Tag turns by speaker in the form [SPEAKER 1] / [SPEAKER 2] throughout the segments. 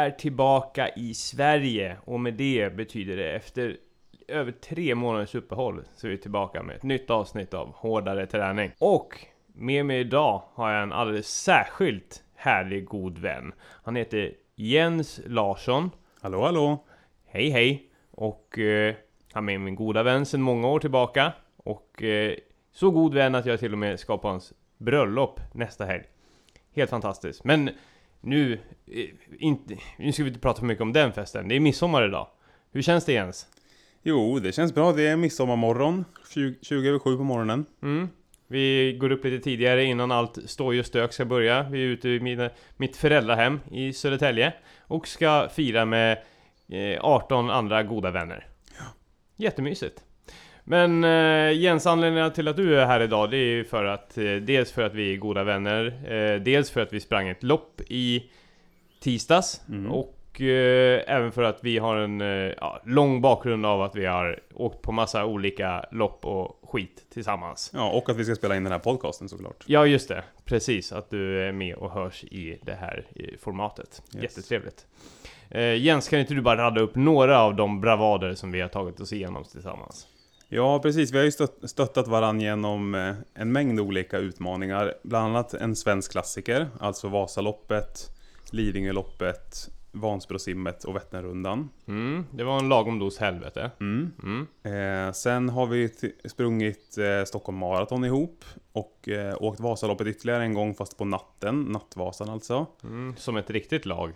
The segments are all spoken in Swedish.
[SPEAKER 1] Är tillbaka i Sverige och med det betyder det efter över tre månaders uppehåll så är vi tillbaka med ett nytt avsnitt av Hårdare träning. Och med mig idag har jag en alldeles särskilt härlig god vän. Han heter Jens Larsson.
[SPEAKER 2] Hallå hallå!
[SPEAKER 1] Hej hej! Och eh, han är min goda vän sedan många år tillbaka. Och eh, så god vän att jag till och med ska på hans bröllop nästa helg. Helt fantastiskt. Men nu, eh, inte, nu ska vi inte prata för mycket om den festen. Det är midsommar idag. Hur känns det Jens?
[SPEAKER 2] Jo, det känns bra. Det är midsommarmorgon. 20, 20 över 7 på morgonen.
[SPEAKER 1] Mm. Vi går upp lite tidigare innan allt stoj och stök ska börja. Vi är ute i mina, mitt föräldrahem i Södertälje och ska fira med eh, 18 andra goda vänner.
[SPEAKER 2] Ja.
[SPEAKER 1] Jättemysigt. Men eh, Jens, anledningen till att du är här idag det är ju för att eh, dels för att vi är goda vänner, eh, dels för att vi sprang ett lopp i tisdags
[SPEAKER 2] Mm.
[SPEAKER 1] och även för att vi har en ja, lång bakgrund av att vi har åkt på massa olika lopp och skit tillsammans.
[SPEAKER 2] Ja, och att vi ska spela in den här podcasten såklart.
[SPEAKER 1] Ja, just det. Precis, att du är med och hörs i det här formatet.
[SPEAKER 2] Yes.
[SPEAKER 1] Jättetrevligt. Eh, Jens, kan inte du bara radda upp några av de bravader som vi har tagit oss igenom tillsammans?
[SPEAKER 2] Ja, precis. Vi har ju stött, stöttat varandra genom eh, en mängd olika utmaningar. Bland annat en svensk klassiker, alltså Vasaloppet, Lidingöloppet, Vansbrosimmet och Vätternrundan.
[SPEAKER 1] Mm, det var en lagom dos helvete.
[SPEAKER 2] Mm.
[SPEAKER 1] Mm.
[SPEAKER 2] Eh, sen har vi sprungit eh, Stockholm Marathon ihop och eh, åkt Vasaloppet ytterligare en gång fast på natten, Nattvasan alltså.
[SPEAKER 1] Mm, som ett riktigt lag.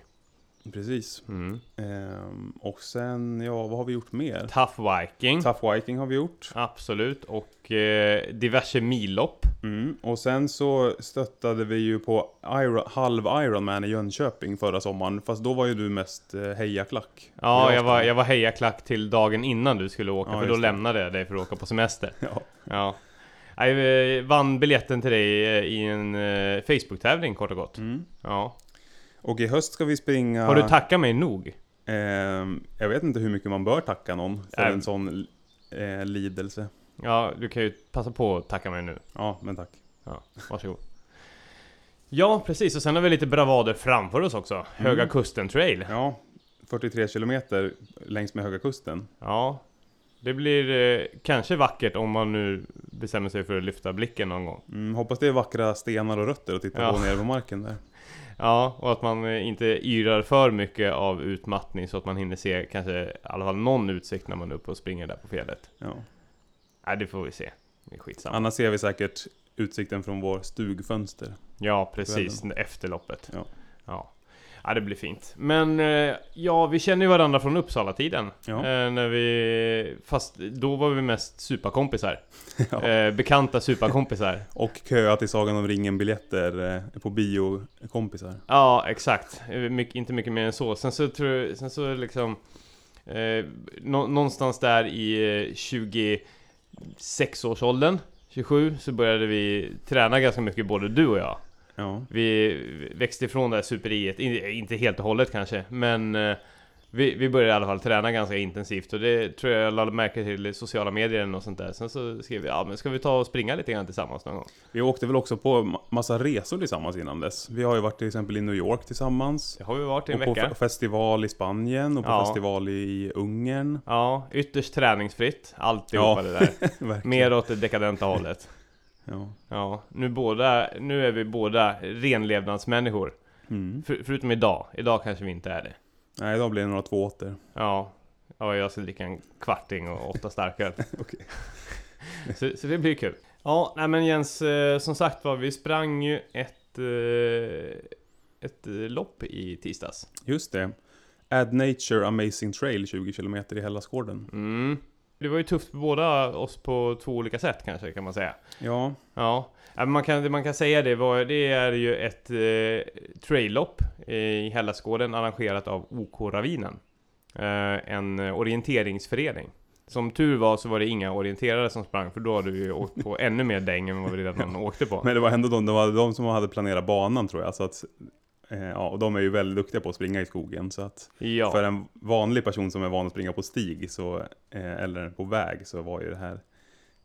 [SPEAKER 2] Precis.
[SPEAKER 1] Mm.
[SPEAKER 2] Ehm, och sen, ja, vad har vi gjort mer?
[SPEAKER 1] Tough Viking.
[SPEAKER 2] Tough Viking har vi gjort.
[SPEAKER 1] Absolut. Och eh, diverse millopp.
[SPEAKER 2] Mm. Och sen så stöttade vi ju på Iron, halv Ironman i Jönköping förra sommaren. Fast då var ju du mest eh, hejaklack.
[SPEAKER 1] Ja, jag var, jag var hejaklack till dagen innan du skulle åka,
[SPEAKER 2] Ja,
[SPEAKER 1] för då
[SPEAKER 2] det.
[SPEAKER 1] lämnade jag dig för att åka på semester.
[SPEAKER 2] Ja.
[SPEAKER 1] Ja. Jag vann biljetten till dig eh, i en eh, Facebook-tävling kort och gott.
[SPEAKER 2] Mm.
[SPEAKER 1] Ja.
[SPEAKER 2] Och i höst ska vi springa...
[SPEAKER 1] Har du tackat mig nog?
[SPEAKER 2] ehm, jag vet inte hur mycket man bör tacka någon för
[SPEAKER 1] Nej.
[SPEAKER 2] en sån eh, lidelse.
[SPEAKER 1] Ja, du kan ju passa på att tacka mig nu.
[SPEAKER 2] Ja, men tack.
[SPEAKER 1] Ja, varsågod. Ja, precis. Och sen har vi lite bravader framför oss också. Höga Kusten Trail.
[SPEAKER 2] Ja, 43 kilometer längs med Höga Kusten.
[SPEAKER 1] Ja. Det blir eh, kanske vackert om man nu bestämmer sig för att lyfta blicken någon gång.
[SPEAKER 2] Mm, hoppas det är vackra stenar och rötter att titta
[SPEAKER 1] Ja.
[SPEAKER 2] på nere på marken där.
[SPEAKER 1] Ja, och att man inte yrar för mycket av utmattning så att man hinner se kanske i alla fall någon utsikt när man är uppe och springer där på fjället.
[SPEAKER 2] Ja.
[SPEAKER 1] Nej, det får vi se. Det är skitsamma.
[SPEAKER 2] Annars ser vi säkert utsikten från vår stugfönster.
[SPEAKER 1] Ja, precis. Efter loppet.
[SPEAKER 2] Ja.
[SPEAKER 1] Ja. Ja, det blir fint. Men eh, ja, vi känner ju varandra från Uppsala-tiden.
[SPEAKER 2] Ja.
[SPEAKER 1] Eh, när vi, fast då var vi mest superkompisar.
[SPEAKER 2] Ja.
[SPEAKER 1] Eh, bekanta superkompisar.
[SPEAKER 2] Och köa till Sagan om ringen-biljetter på biokompisar.
[SPEAKER 1] Ja, exakt. Mycket, inte mycket mer än så. Sen så tror jag, sen så liksom... Eh, nå, någonstans där i eh, 26-årsåldern, 27, så började vi träna ganska mycket både du och jag.
[SPEAKER 2] Ja.
[SPEAKER 1] Vi växte ifrån det här superiet, In- inte helt och hållet kanske, men eh, vi, vi började i alla fall träna ganska intensivt och det tror jag jag lade märke till i sociala medier och sånt där. Sen så skrev vi, ja men ska vi ta och springa lite grann tillsammans någon gång?
[SPEAKER 2] Vi åkte väl också på ma- massa resor tillsammans innan dess. Vi har ju varit till exempel i New York tillsammans.
[SPEAKER 1] Det har vi varit i en
[SPEAKER 2] och på
[SPEAKER 1] vecka.
[SPEAKER 2] fe- festival i Spanien och på
[SPEAKER 1] Ja.
[SPEAKER 2] festival i Ungern.
[SPEAKER 1] Ja, ytterst träningsfritt, alltihopa
[SPEAKER 2] Ja.
[SPEAKER 1] det där. Mer åt det dekadenta hållet.
[SPEAKER 2] Ja.
[SPEAKER 1] Ja, nu, båda, nu är vi båda renlevnadsmänniskor.
[SPEAKER 2] Mm.
[SPEAKER 1] För, förutom idag. Idag kanske vi inte är det.
[SPEAKER 2] Nej, idag blir det några två åter.
[SPEAKER 1] Ja, ja jag ska dricka en kvarting och åtta starköl.
[SPEAKER 2] Okej.
[SPEAKER 1] så, så det blir kul. Ja, nej men Jens, eh, som sagt var, vi sprang ju ett, eh, ett eh, lopp i tisdags.
[SPEAKER 2] Just det. Add Nature Amazing Trail 20 km i Hellasgården.
[SPEAKER 1] Mm. Det var ju tufft för båda oss på två olika sätt kanske, kan man säga.
[SPEAKER 2] Ja,
[SPEAKER 1] Ja, man kan, man kan säga det, var, det är ju ett eh, traillopp i Hellasgården arrangerat av OK Ravinen. Eh, en orienteringsförening. Som tur var så var det inga orienterare som sprang för då hade vi ju åkt på ännu mer däng än vad vi redan åkte på.
[SPEAKER 2] men det var ändå de, det var de som hade planerat banan tror jag. Så att, ja, och de är ju väldigt duktiga på att springa i skogen. Så att
[SPEAKER 1] Ja,
[SPEAKER 2] för en vanlig person som är van att springa på stig så, eh, eller på väg så var ju det här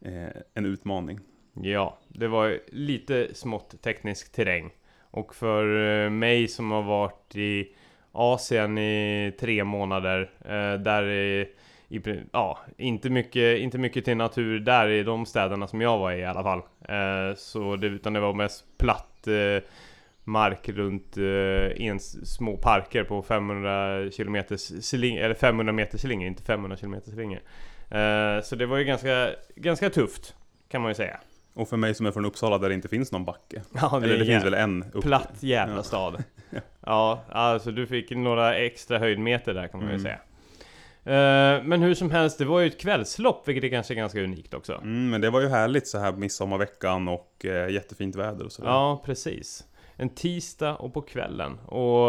[SPEAKER 2] eh, en utmaning.
[SPEAKER 1] ja, det var lite smått teknisk terräng. Och för eh, mig som har varit i Asien i tre månader, eh, där är i, pri- ja, inte mycket, inte mycket till natur där i de städerna som jag var i i alla fall. Eh, så det, utan det var mest platt eh, mark runt eh, en s- små parker på 500 km sling, eller 500 meter slinga, inte 500 km slinga. Eh, så det var ju ganska, ganska tufft kan man ju säga.
[SPEAKER 2] Och för mig som är från Uppsala där det inte finns någon backe.
[SPEAKER 1] Ja,
[SPEAKER 2] Eller det
[SPEAKER 1] är
[SPEAKER 2] finns väl en upp...
[SPEAKER 1] platt jävla
[SPEAKER 2] Ja.
[SPEAKER 1] stad. Ja, alltså du fick några extra höjdmeter där kan man ju
[SPEAKER 2] Mm.
[SPEAKER 1] säga. Eh, men hur som helst, det var ju ett kvällslopp, vilket är kanske ganska unikt också.
[SPEAKER 2] Mm, men det var ju härligt så här midsommarveckan och eh, jättefint väder och sådär.
[SPEAKER 1] Ja, precis. En tisdag och på kvällen. Och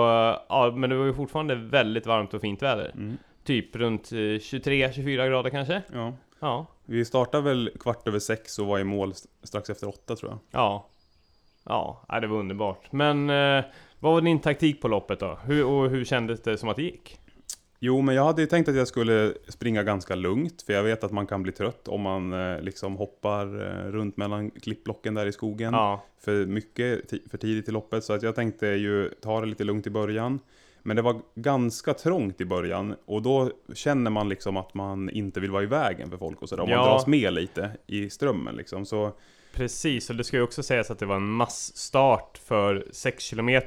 [SPEAKER 1] ja, men det var ju fortfarande väldigt varmt och fint väder.
[SPEAKER 2] Mm,
[SPEAKER 1] Typ runt eh, 23-24 grader kanske?
[SPEAKER 2] ja.
[SPEAKER 1] Ja.
[SPEAKER 2] Vi startade väl kvart över sex och var i mål st- strax efter åtta tror jag.
[SPEAKER 1] Ja. Ja, ja, det var underbart. Men eh, vad var din taktik på loppet då? Hur, och hur kändes det som att det gick?
[SPEAKER 2] Jo, men jag hade ju tänkt att jag skulle springa ganska lugnt, för jag vet att man kan bli trött om man eh, liksom hoppar eh, runt mellan klippblocken där i skogen.
[SPEAKER 1] Ja,
[SPEAKER 2] För mycket för tidigt i loppet, så att jag tänkte ju ta det lite lugnt i början. Men det var ganska trångt i början och då känner man liksom att man inte vill vara i vägen för folk och sådär. Om man
[SPEAKER 1] Ja.
[SPEAKER 2] dras med lite i strömmen liksom. Så
[SPEAKER 1] precis. Och det ska ju också sägas att det var en massstart för 6 km,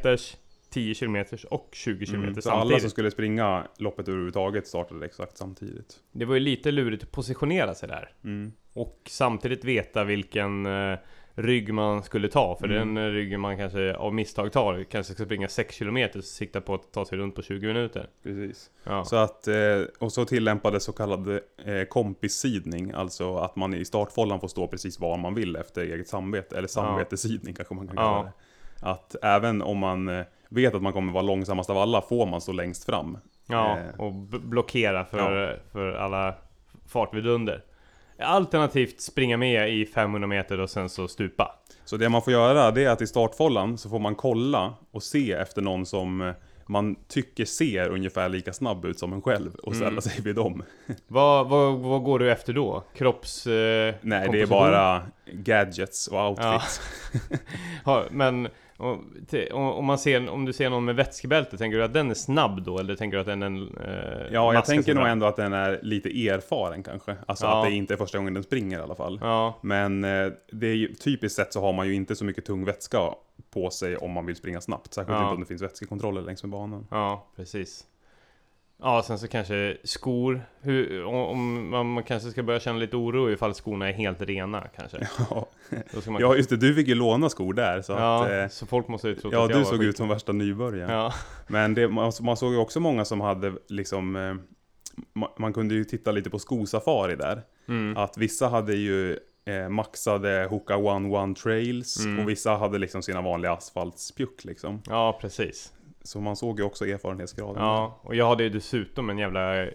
[SPEAKER 1] 10 km och 20 km
[SPEAKER 2] Mm, så alla
[SPEAKER 1] samtidigt.
[SPEAKER 2] som skulle springa loppet överhuvudtaget startade exakt samtidigt.
[SPEAKER 1] Det var ju lite lurigt att positionera sig där.
[SPEAKER 2] Mm.
[SPEAKER 1] Och samtidigt veta vilken eh, rygg man skulle ta. För
[SPEAKER 2] Mm.
[SPEAKER 1] den ryggen man kanske av misstag tar, kanske ska springa 6 km och sikta på att ta sig runt på 20 minuter.
[SPEAKER 2] Precis.
[SPEAKER 1] Ja,
[SPEAKER 2] Så att, eh, och så tillämpades så kallad eh, kompissidning, alltså att man i startfållan får stå precis var man vill efter eget samvete, eller samvetessidning kanske man kan kalla
[SPEAKER 1] Ja.
[SPEAKER 2] det. Att även om man vet att man kommer vara långsammast av alla, får man stå längst fram.
[SPEAKER 1] ja
[SPEAKER 2] eh,
[SPEAKER 1] och blockera för, för alla fartvidunder. Alternativt springa med i 500 meter och sen så stupa.
[SPEAKER 2] Så det man får göra, det är att i startfållan så får man kolla och se efter någon som eh, man tycker ser ungefär lika snabb ut som en själv och ställa
[SPEAKER 1] Mm.
[SPEAKER 2] sig vid dem.
[SPEAKER 1] Vad, vad, vad går du efter då? Kropps... Eh,
[SPEAKER 2] Nej, det är bara gadgets och outfits.
[SPEAKER 1] Ja, men och, om, man ser, om du ser någon med vätskebälte, tänker du att den är snabb då? Eller tänker du att den är en... Eh,
[SPEAKER 2] Ja, jag tänker nog ändå att den är lite erfaren kanske. Alltså
[SPEAKER 1] Ja.
[SPEAKER 2] att det inte är första gången den springer i alla fall.
[SPEAKER 1] Ja,
[SPEAKER 2] Men eh, det är ju, typiskt sett så har man ju inte så mycket tung vätska på sig om man vill springa snabbt. Särskilt
[SPEAKER 1] Ja.
[SPEAKER 2] inte om det finns vätskekontroller längs med banan.
[SPEAKER 1] ja, precis. Ja, sen så kanske skor. Hur, om, man, man kanske ska börja känna lite oro ifall skorna är helt rena kanske.
[SPEAKER 2] Ja,
[SPEAKER 1] man,
[SPEAKER 2] ja just det, du fick ju låna skor där. Så
[SPEAKER 1] ja,
[SPEAKER 2] att, eh,
[SPEAKER 1] så folk måste ju tro
[SPEAKER 2] ja
[SPEAKER 1] att jag
[SPEAKER 2] du
[SPEAKER 1] var
[SPEAKER 2] såg
[SPEAKER 1] skit-
[SPEAKER 2] ut som värsta nybörjaren.
[SPEAKER 1] Ja,
[SPEAKER 2] Men det, man, man såg ju också många som hade liksom eh, ma- man kunde ju titta lite på skosafari där.
[SPEAKER 1] mm,
[SPEAKER 2] Att vissa hade ju eh, maxade Hoka One One Trails
[SPEAKER 1] Mm.
[SPEAKER 2] och vissa hade liksom sina vanliga asfaltspjuck liksom.
[SPEAKER 1] ja precis.
[SPEAKER 2] Så man såg ju också erfarenhetsgraden.
[SPEAKER 1] Ja, och jag hade ju dessutom en jävla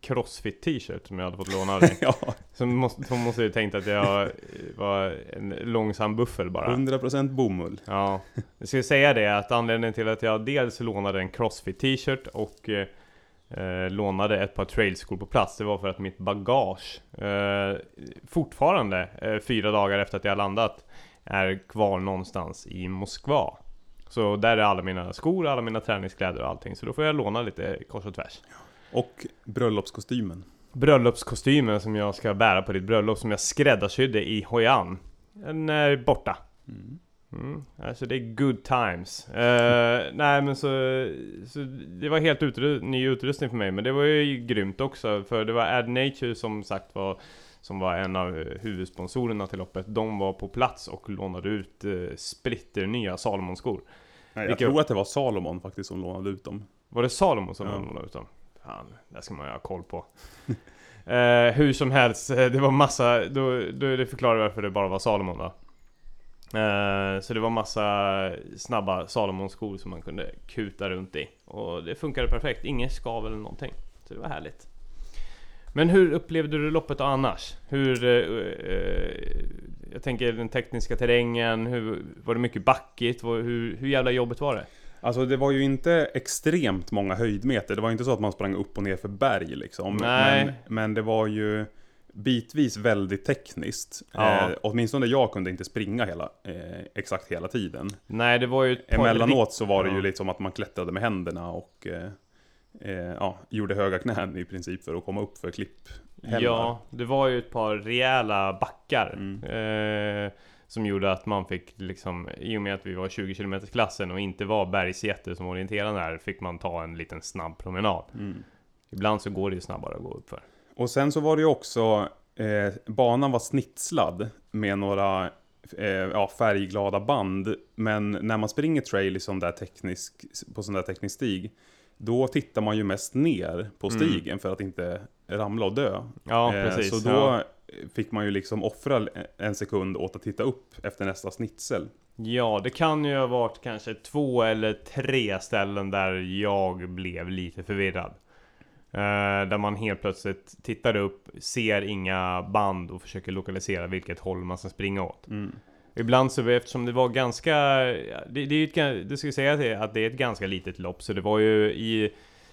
[SPEAKER 1] Crossfit t-shirt som jag hade fått låna av dig.
[SPEAKER 2] ja,
[SPEAKER 1] Så måste, måste ju tänkt att jag var en långsam buffel bara.
[SPEAKER 2] 100% bomull.
[SPEAKER 1] Ja, jag skulle säga det att anledningen till att jag dels lånade en Crossfit t-shirt och eh, lånade ett par trailskor på plats, det var för att mitt bagage eh, fortfarande, eh, fyra dagar efter att jag landat, är kvar någonstans i Moskva. Så där är alla mina skor, alla mina träningskläder och allting, så då får jag låna lite kors och tvärs.
[SPEAKER 2] Och bröllopskostymen.
[SPEAKER 1] Bröllopskostymen som jag ska bära på ditt bröllop som jag skräddarsydde i Hoi An. Den är borta.
[SPEAKER 2] Mm.
[SPEAKER 1] Mm, alltså det är good times. Eh, nej men så, så det var helt utru- ny utrustning för mig men det var ju grymt också för det var Ad Nature som sagt var som var en av eh, huvudsponsorerna till loppet. De var på plats och lånade ut eh, splitter nya Salomon-skor.
[SPEAKER 2] Jag
[SPEAKER 1] Vilka-
[SPEAKER 2] tror att det var Salomon faktiskt som lånade ut dem.
[SPEAKER 1] Var det Salomon som
[SPEAKER 2] Ja.
[SPEAKER 1] lånade ut dem? Fan, det ska man ju ha koll på. eh, hur som helst, eh, det var massa, då, då det förklarar varför det bara var Salomon då. Eh, så det var massa snabba Salomon-skor som man kunde kuta runt i. Och det funkade perfekt, ingen skav eller någonting. Så det var härligt. Men hur upplevde du loppet annars? Hur... eh, eh, jag tänker den tekniska terrängen, hur, var det mycket backigt? Hur, hur jävla jobbigt var det?
[SPEAKER 2] Alltså det var ju inte extremt många höjdmeter. Det var inte så att man sprang upp och ner för berg liksom.
[SPEAKER 1] Nej.
[SPEAKER 2] Men, men det var ju bitvis väldigt tekniskt.
[SPEAKER 1] Ja.
[SPEAKER 2] Eh, åtminstone jag kunde inte springa hela, eh, exakt hela tiden.
[SPEAKER 1] Nej, det var ju
[SPEAKER 2] Emellanåt så var det ju
[SPEAKER 1] Ja.
[SPEAKER 2] lite som att man klättrade med händerna och eh, eh, ja, gjorde höga knän i princip för att komma upp för klipp.
[SPEAKER 1] Ja, det var ju ett par rejäla backar.
[SPEAKER 2] Mm.
[SPEAKER 1] Eh, som gjorde att man fick liksom, i och med att vi var 20 km klassen och inte var bergsjätte som orienterade där, fick man ta en liten snabb promenad.
[SPEAKER 2] Mm.
[SPEAKER 1] Ibland så går det ju snabbare att gå upp för.
[SPEAKER 2] Och sen så var det ju också, eh, banan var snitslad med några eh, ja, färgglada band. Men när man springer trail i sån där teknisk, på sån där teknisk stig, då tittar man ju mest ner på
[SPEAKER 1] Mm.
[SPEAKER 2] stigen för att inte ramla och dö.
[SPEAKER 1] Ja,
[SPEAKER 2] Eh,
[SPEAKER 1] precis.
[SPEAKER 2] Så då
[SPEAKER 1] ja.
[SPEAKER 2] fick man ju liksom offra en sekund åt att titta upp efter nästa snitsel.
[SPEAKER 1] ja, det kan ju ha varit kanske två eller tre ställen där jag blev lite förvirrad. Eh, där man helt plötsligt tittar upp, ser inga band och försöker lokalisera vilket håll man ska springa åt. Ibland så, eftersom det var ganska... Det, det är ett, det ska säga att det- är ett ganska litet lopp, så det var ju i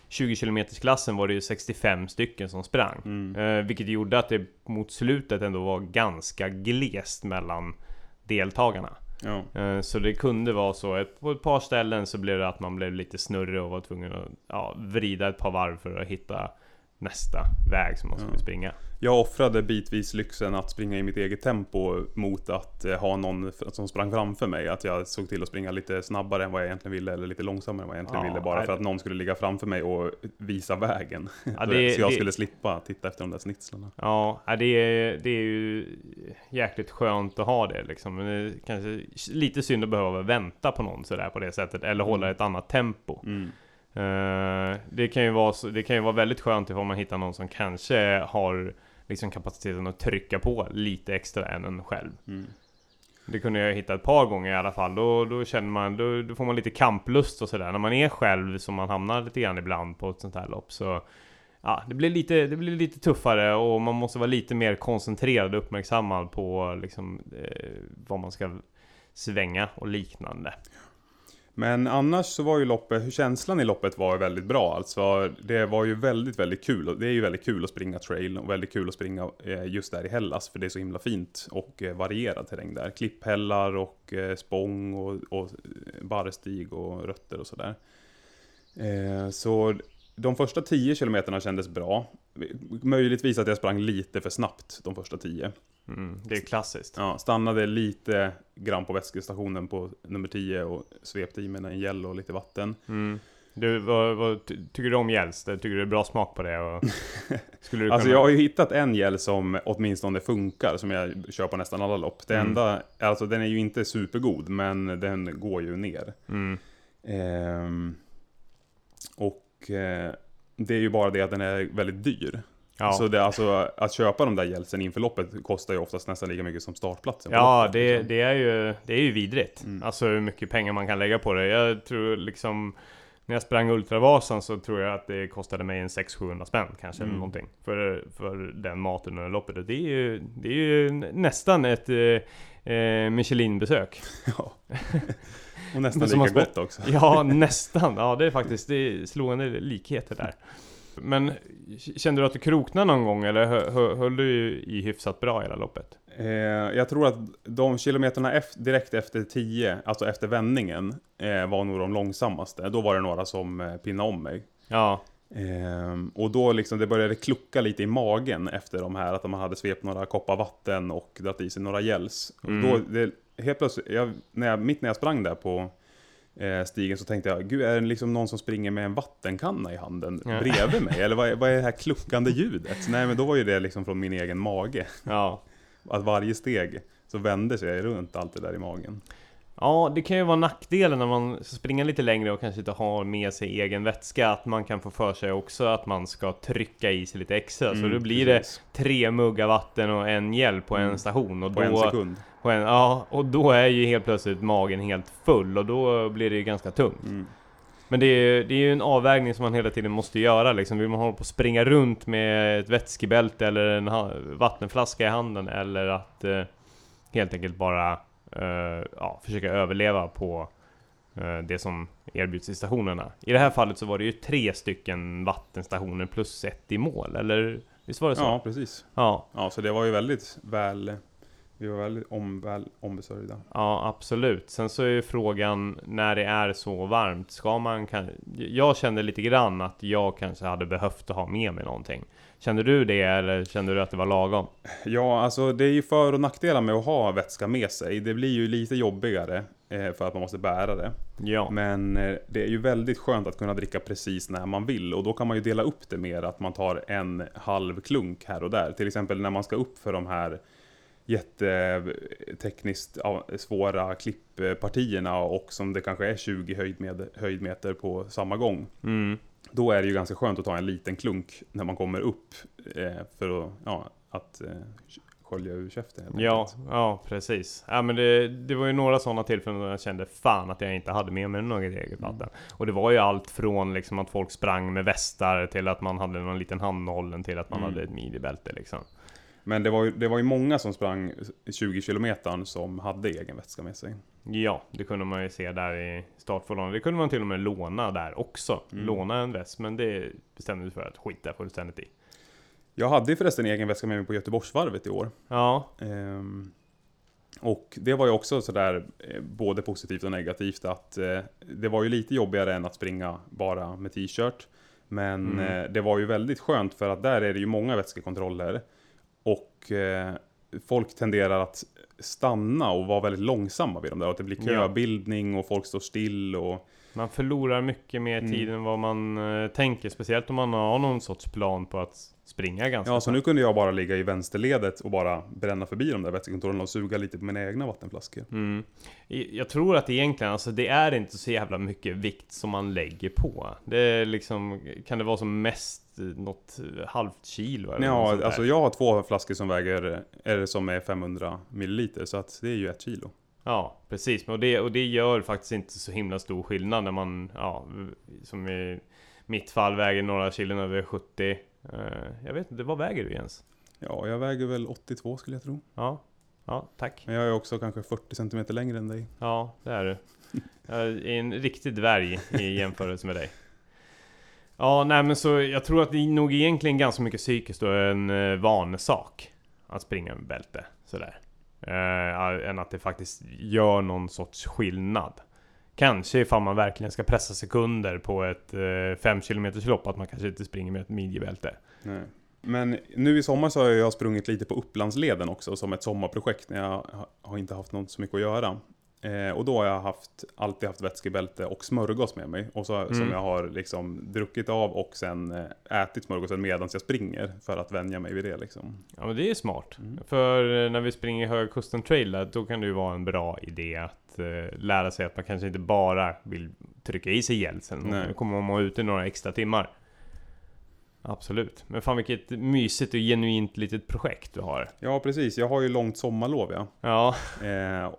[SPEAKER 1] 20 km klassen var det ju 65 stycken som sprang.
[SPEAKER 2] Mm.
[SPEAKER 1] Eh, vilket gjorde att det mot slutet ändå var ganska glest mellan deltagarna.
[SPEAKER 2] Ja.
[SPEAKER 1] Eh, Så det kunde vara så, på ett par ställen så blev det att man blev lite snurrig och var tvungen att ja, vrida ett par varv för att hitta nästa väg som man skulle
[SPEAKER 2] Ja.
[SPEAKER 1] springa.
[SPEAKER 2] Jag offrade bitvis lyxen att springa i mitt eget tempo mot att eh, ha någon som sprang framför mig. Att jag såg till att springa lite snabbare än vad jag egentligen ville, eller lite långsammare än vad jag egentligen
[SPEAKER 1] Ja,
[SPEAKER 2] ville. Bara för att någon skulle ligga framför mig och visa vägen.
[SPEAKER 1] Ja, det-
[SPEAKER 2] så jag
[SPEAKER 1] det-
[SPEAKER 2] skulle slippa titta efter de där snitslarna.
[SPEAKER 1] Ja, det är, det är ju jäkligt skönt att ha det liksom. Men det är kanske lite synd att behöva vänta på någon sådär på det sättet. Eller hålla ett annat tempo.
[SPEAKER 2] Mm.
[SPEAKER 1] Eh, det, kan ju vara det kan ju vara väldigt skönt ifall man hittar någon som kanske har liksom kapaciteten att trycka på lite extra än en själv.
[SPEAKER 2] Mm.
[SPEAKER 1] Det kunde jag hitta ett par gånger i alla fall. Då, då känner man, då, då får man lite kamplust och sådär. När man är själv, som man hamnar lite grann ibland på ett sånt här lopp, så Ja, det blir, lite, det blir lite tuffare och man måste vara lite mer koncentrerad och uppmärksammad på liksom, eh, vad man ska svänga och liknande.
[SPEAKER 2] Men annars så var ju loppet, känslan i loppet var väldigt bra alltså. Det var ju väldigt, väldigt kul. Och Det är ju väldigt kul att springa trail och väldigt kul att springa eh, just där i Hellas. För det är så himla fint och eh, varierad terräng där. Klipphällar och eh, spång och, och barrstig och rötter och sådär. Så de första 10 kilometerna kändes bra. Möjligtvis att jag sprang lite för snabbt de första 10.
[SPEAKER 1] Mm, det är klassiskt.
[SPEAKER 2] Ja, stannade lite grann på vätskestationen på nummer 10 och svepte i mig en gel och lite vatten.
[SPEAKER 1] Mm. Du, vad, vad ty- tycker du om gälls? Tycker du det är bra smak på det? Och skulle du
[SPEAKER 2] Alltså
[SPEAKER 1] kunna...
[SPEAKER 2] jag har ju hittat en gel som åtminstone funkar, som jag kör på nästan alla lopp. Det
[SPEAKER 1] Mm.
[SPEAKER 2] enda, alltså den är ju inte supergod, men den går ju ner.
[SPEAKER 1] Mm.
[SPEAKER 2] Ehm, och eh, det är ju bara det att den är väldigt dyr.
[SPEAKER 1] Ja,
[SPEAKER 2] Så det, alltså, att köpa de där gelsen inför loppet kostar ju oftast nästan lika mycket som startplatsen
[SPEAKER 1] ja
[SPEAKER 2] loppet,
[SPEAKER 1] det,
[SPEAKER 2] liksom.
[SPEAKER 1] det, är ju, det är ju vidrigt.
[SPEAKER 2] Mm.
[SPEAKER 1] Alltså hur mycket pengar man kan lägga på det. Jag tror liksom... När jag sprang Ultravasan så tror jag att det kostade mig en 600-700 spänn kanske eller
[SPEAKER 2] Mm.
[SPEAKER 1] någonting. För, för den maten under loppet. Och Det är ju, det är ju nästan ett eh, eh, Michelin-besök.
[SPEAKER 2] Ja. Och nästan lika gott också.
[SPEAKER 1] Ja, nästan. Ja, det är faktiskt det är slående likheter där. Men kände du att du kroknade någon gång eller hö- hö- höll du i hyfsat bra hela loppet?
[SPEAKER 2] Eh, jag tror att de kilometerna ef- direkt efter 10, alltså efter vändningen, eh, var nog de långsammaste. Då var det några som eh, pinnade om mig.
[SPEAKER 1] Ja,
[SPEAKER 2] Ehm, och då liksom det började klucka lite i magen efter de här, att man hade svept några koppar vatten och dragit i sig några. Och
[SPEAKER 1] Mm.
[SPEAKER 2] Då, det, helt plötsligt, jag, när jag, mitt när jag sprang där på eh, stigen så tänkte jag, gud är det liksom någon som springer med en vattenkanna i handen
[SPEAKER 1] Ja.
[SPEAKER 2] bredvid mig? Eller vad är, vad är det här kluckande ljudet? Nej men då var ju det liksom från min egen mage.
[SPEAKER 1] ja.
[SPEAKER 2] Att varje steg så vände sig runt allt det där i magen.
[SPEAKER 1] Ja, det kan ju vara nackdelen när man ska springa lite längre och kanske inte har med sig egen vätska. Att man kan få för sig också att man ska trycka i sig lite extra. så
[SPEAKER 2] Mm,
[SPEAKER 1] då blir det
[SPEAKER 2] precis.
[SPEAKER 1] tre muggar vatten och en gel på en
[SPEAKER 2] Mm.
[SPEAKER 1] station. Och
[SPEAKER 2] På en
[SPEAKER 1] då,
[SPEAKER 2] sekund.
[SPEAKER 1] på en, ja, och då är ju helt plötsligt magen helt full och då blir det ju ganska tungt.
[SPEAKER 2] Mm.
[SPEAKER 1] Men det är, det är ju en avvägning som man hela tiden måste göra liksom. Vill man hålla på att springa runt med ett vätskebälte eller en vattenflaska i handen eller att eh, helt enkelt bara ja, försöka överleva på eh, det som erbjuds i stationerna. I det här fallet så var det ju tre stycken vattenstationer plus ett i mål, eller Visst var det så?
[SPEAKER 2] Ja, precis.
[SPEAKER 1] Ja,
[SPEAKER 2] Ja, så det var ju väldigt väl... Vi var väldigt om, väl ombesörjda.
[SPEAKER 1] ja, absolut. Sen så är ju frågan när det är så varmt, ska man kan... Jag kände lite grann att jag kanske hade behövt att ha med mig någonting. Kände du det eller kände du att det var lagom?
[SPEAKER 2] Ja, alltså det är ju för och nackdelar med att ha vätska med sig. Det blir ju lite jobbigare eh, för att man måste bära det.
[SPEAKER 1] Ja,
[SPEAKER 2] Men eh, det är ju väldigt skönt att kunna dricka precis när man vill och då kan man ju dela upp det mer att man tar en halv klunk här och där. Till exempel när man ska upp för de här jättetekniskt svåra klipppartierna och som det kanske är 20 höjdmed, höjdmeter på samma gång.
[SPEAKER 1] mm.
[SPEAKER 2] Då är det ju ganska skönt att ta en liten klunk när man kommer upp eh, för att, ja, att eh, skölja ur käften
[SPEAKER 1] Ja,
[SPEAKER 2] enkelt.
[SPEAKER 1] ja precis. Ja, men det, det var ju några sådana tillfällen då jag kände fan att jag inte hade med mig något eget vatten. Och det var ju allt från liksom att folk sprang med västar till att man hade någon liten handhållen till att man
[SPEAKER 2] Mm.
[SPEAKER 1] hade ett midjebälte liksom.
[SPEAKER 2] Men det var, ju, det var ju många som sprang 20 kilometern som hade egen vätska med sig.
[SPEAKER 1] Ja, det kunde man ju se där i startförhållandet. Det kunde man till och med låna där också.
[SPEAKER 2] Mm.
[SPEAKER 1] Låna en väst, men det bestämde vi för att skita fullständigt i.
[SPEAKER 2] Jag hade ju förresten egen väska med mig på Göteborgsvarvet i år.
[SPEAKER 1] Ja,
[SPEAKER 2] Ehm, och det var ju också sådär eh, både positivt och negativt att eh, det var ju lite jobbigare än att springa bara med t-shirt. Men
[SPEAKER 1] Mm.
[SPEAKER 2] eh, det var ju väldigt skönt för att där är det ju många vätskekontroller. Och eh, folk tenderar att stanna och vara väldigt långsamma vid dem där. Och att det blir köbildning och folk står still och
[SPEAKER 1] man förlorar mycket mer
[SPEAKER 2] Mm.
[SPEAKER 1] tid än vad man eh, tänker. Speciellt om man har någon sorts plan på att springa ganska
[SPEAKER 2] Ja, så nu kunde jag bara ligga i vänsterledet och bara bränna förbi de där vätskekontrollerna och suga lite på mina egna vattenflaskor.
[SPEAKER 1] Mm. Jag tror att egentligen, alltså det är inte så jävla mycket vikt som man lägger på. Det är liksom, kan det vara som mest något halvt kilo eller något
[SPEAKER 2] Ja,
[SPEAKER 1] där.
[SPEAKER 2] alltså jag har två flaskor som väger, eller som är 500 milliliter, så att det är ju ett kilo.
[SPEAKER 1] Ja, precis. Och det, och det gör faktiskt inte så himla stor skillnad när man, ja, som i mitt fall väger några kilon över 70. Eh, jag vet inte, vad väger du Jens?
[SPEAKER 2] Ja, jag väger väl 82 skulle jag tro.
[SPEAKER 1] Ja, ja, tack.
[SPEAKER 2] Men jag är också kanske 40 cm längre än dig.
[SPEAKER 1] Ja, det är du. Jag är en riktig dvärg i jämförelse med dig. Ja, nej men så jag tror att det är nog egentligen ganska mycket psykiskt och en eh, vanesak att springa med bälte sådär. Eh, än att det faktiskt gör någon sorts skillnad. Kanske ifall man verkligen ska pressa sekunder på ett eh, 5 km lopp att man kanske inte springer med ett midjebälte.
[SPEAKER 2] Nej. Men nu i sommar så har jag sprungit lite på Upplandsleden också som ett sommarprojekt när jag har inte haft något så mycket att göra. Eh, och då har jag haft, alltid haft vätskebälte och smörgås med mig. Och så, Som
[SPEAKER 1] Mm.
[SPEAKER 2] jag har liksom druckit av och sen eh, ätit smörgåsen medan jag springer. För att vänja mig vid det liksom.
[SPEAKER 1] Ja men det är smart.
[SPEAKER 2] Mm.
[SPEAKER 1] För eh, när vi springer Höga Kusten Trail där, då kan det ju vara en bra idé att eh, lära sig att man kanske inte bara vill trycka i sig.
[SPEAKER 2] Nej.
[SPEAKER 1] Nu kommer man ute några extra timmar. Absolut. Men fan vilket mysigt och genuint litet projekt du har.
[SPEAKER 2] Ja precis, jag har ju långt sommarlov ja.
[SPEAKER 1] Ja,
[SPEAKER 2] Eh,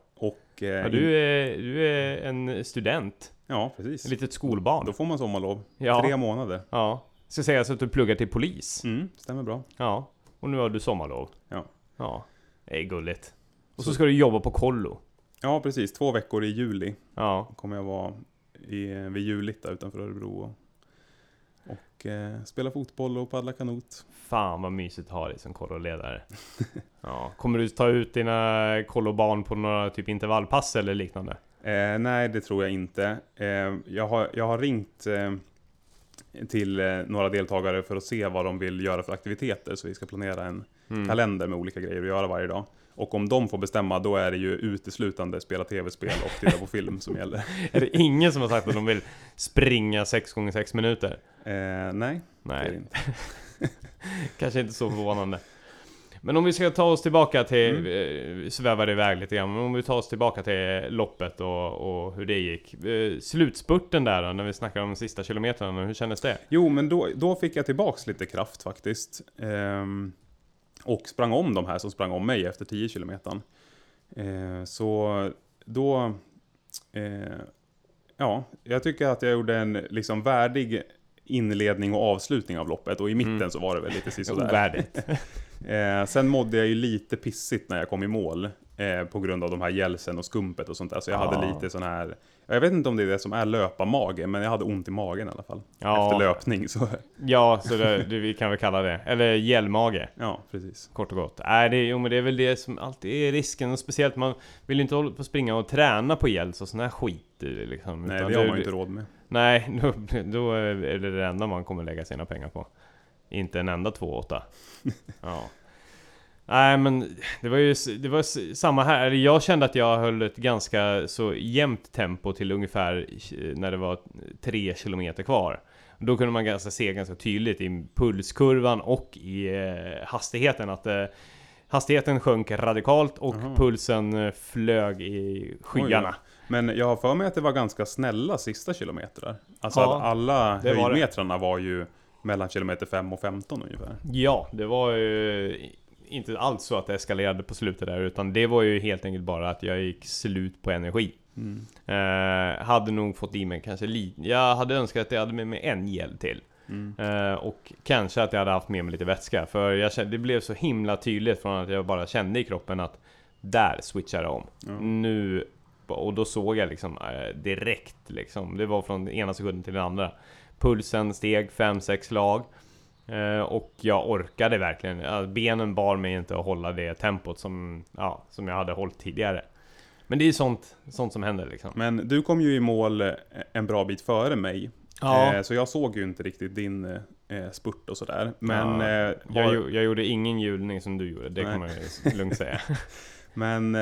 [SPEAKER 2] och... Eh,
[SPEAKER 1] ja du, är, du är en student.
[SPEAKER 2] Ja,
[SPEAKER 1] Ett
[SPEAKER 2] precis.
[SPEAKER 1] litet skolbarn.
[SPEAKER 2] Då får man sommarlov.
[SPEAKER 1] Ja.
[SPEAKER 2] Tre månader.
[SPEAKER 1] Ja. Ska sägas att du pluggar till polis.
[SPEAKER 2] Mm, stämmer bra.
[SPEAKER 1] Ja. Och nu har du sommarlov.
[SPEAKER 2] Ja.
[SPEAKER 1] Ja. Det är gulligt. Och så
[SPEAKER 2] Så-
[SPEAKER 1] ska du jobba på kollo.
[SPEAKER 2] Ja, precis. Två veckor i juli
[SPEAKER 1] Ja.
[SPEAKER 2] kommer jag vara i, vid Julita utanför Örebro. Och, och eh, spela fotboll och paddla kanot.
[SPEAKER 1] Fan vad mysigt att ha dig som kolloledare. ja. Kommer du ta ut dina kollobarn på några typ intervallpass eller liknande?
[SPEAKER 2] Eh, nej, det tror jag inte. Eh, jag, har, jag har ringt eh, till eh, några deltagare för att se vad de vill göra för aktiviteter. Så vi ska planera en
[SPEAKER 1] Mm.
[SPEAKER 2] kalender med olika grejer att göra varje dag. Och om de får bestämma, då är det ju uteslutande spela tv-spel och titta på film som gäller.
[SPEAKER 1] Är det ingen som har sagt att de vill springa 6 gånger 6 minuter?
[SPEAKER 2] Eh, nej, är det
[SPEAKER 1] Nej,
[SPEAKER 2] inte.
[SPEAKER 1] kanske inte så förvånande. Men om vi ska ta oss tillbaka till,
[SPEAKER 2] Mm.
[SPEAKER 1] eh, svävar iväg lite grann, men om vi tar oss tillbaka till loppet och, och hur det gick. Eh, slutspurten där då, när vi snackar om de sista kilometrarna, hur kändes det?
[SPEAKER 2] Jo, men då, då fick jag tillbaks lite kraft faktiskt. Ehm, och sprang om de här som sprang om mig efter 10 kilometern. Eh, så då... Eh, ja, jag tycker att jag gjorde en liksom värdig inledning och avslutning av loppet. Och i mitten
[SPEAKER 1] Mm.
[SPEAKER 2] så var det väl lite sisådär.
[SPEAKER 1] Ovärdigt.
[SPEAKER 2] Eh, sen mådde jag ju lite pissigt när jag kom i mål. Eh, på grund av de här gälsen och skumpet och sånt där. Så jag
[SPEAKER 1] Ja.
[SPEAKER 2] hade lite sån här, jag vet inte om det är det som är löparmage, men jag hade ont i magen i alla fall.
[SPEAKER 1] Ja.
[SPEAKER 2] Efter löpning, så
[SPEAKER 1] Ja, så det, det, vi kan väl kalla det. Eller gällmage.
[SPEAKER 2] ja, precis.
[SPEAKER 1] Kort och gott. Nej, det, jo, men det är väl det som alltid är risken. Och speciellt man vill ju inte hålla på och springa och träna på gälls och sån här skit. Liksom,
[SPEAKER 2] Nej, det har man ju inte råd med.
[SPEAKER 1] Nej, då, då är det det enda man kommer lägga sina pengar på. Inte en enda 2,8. Ja. Nej men det var ju det var samma här. Jag kände att jag höll ett ganska så jämnt tempo till ungefär eh, när det var 3 kilometer kvar. Då kunde man ganska se ganska tydligt i pulskurvan och i eh, hastigheten att eh, hastigheten sjönk radikalt och
[SPEAKER 2] Aha.
[SPEAKER 1] pulsen flög i skyarna.
[SPEAKER 2] Oj, Men jag har för mig att det var ganska snälla sista kilometrar. Alltså
[SPEAKER 1] Ja,
[SPEAKER 2] att alla
[SPEAKER 1] det var
[SPEAKER 2] höjdmetrarna var ju mellan kilometer 5 och 15 ungefär.
[SPEAKER 1] Ja, det var ju inte alls så att det eskalerade på slutet där utan det var ju helt enkelt bara att jag gick slut på energi.
[SPEAKER 2] Mm.
[SPEAKER 1] Eh, hade nog fått i mig kanske lite, jag hade önskat att jag hade med mig en gel till.
[SPEAKER 2] Mm.
[SPEAKER 1] Eh, och kanske att jag hade haft med mig lite vätska för jag kände, det blev så himla tydligt från att jag bara kände i kroppen att där switchade jag om.
[SPEAKER 2] Ja.
[SPEAKER 1] Nu, och då såg jag liksom eh, direkt liksom, det var från ena sekunden till den andra. Pulsen steg 5-6 slag. Eh, och jag orkade verkligen, benen bar mig inte att hålla det tempot som, ja, som jag hade hållit tidigare. Men det är sånt, sånt som händer liksom.
[SPEAKER 2] Men du kom ju i mål eh, en bra bit före mig.
[SPEAKER 1] Ja.
[SPEAKER 2] Eh, Så jag såg ju inte riktigt din spurt och sådär. Men,
[SPEAKER 1] Ja, Jag,
[SPEAKER 2] var,
[SPEAKER 1] jag gjorde ingen hjulning som du gjorde, det
[SPEAKER 2] Nej.
[SPEAKER 1] kan man ju lugnt säga.
[SPEAKER 2] men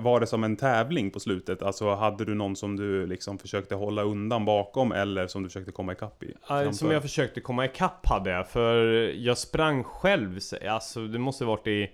[SPEAKER 2] var det som en tävling på slutet? Alltså hade du någon som du liksom försökte hålla undan bakom eller som du försökte komma ikapp i? Framför?
[SPEAKER 1] som jag försökte komma ikapp hade jag, för jag sprang själv, så- alltså det måste varit i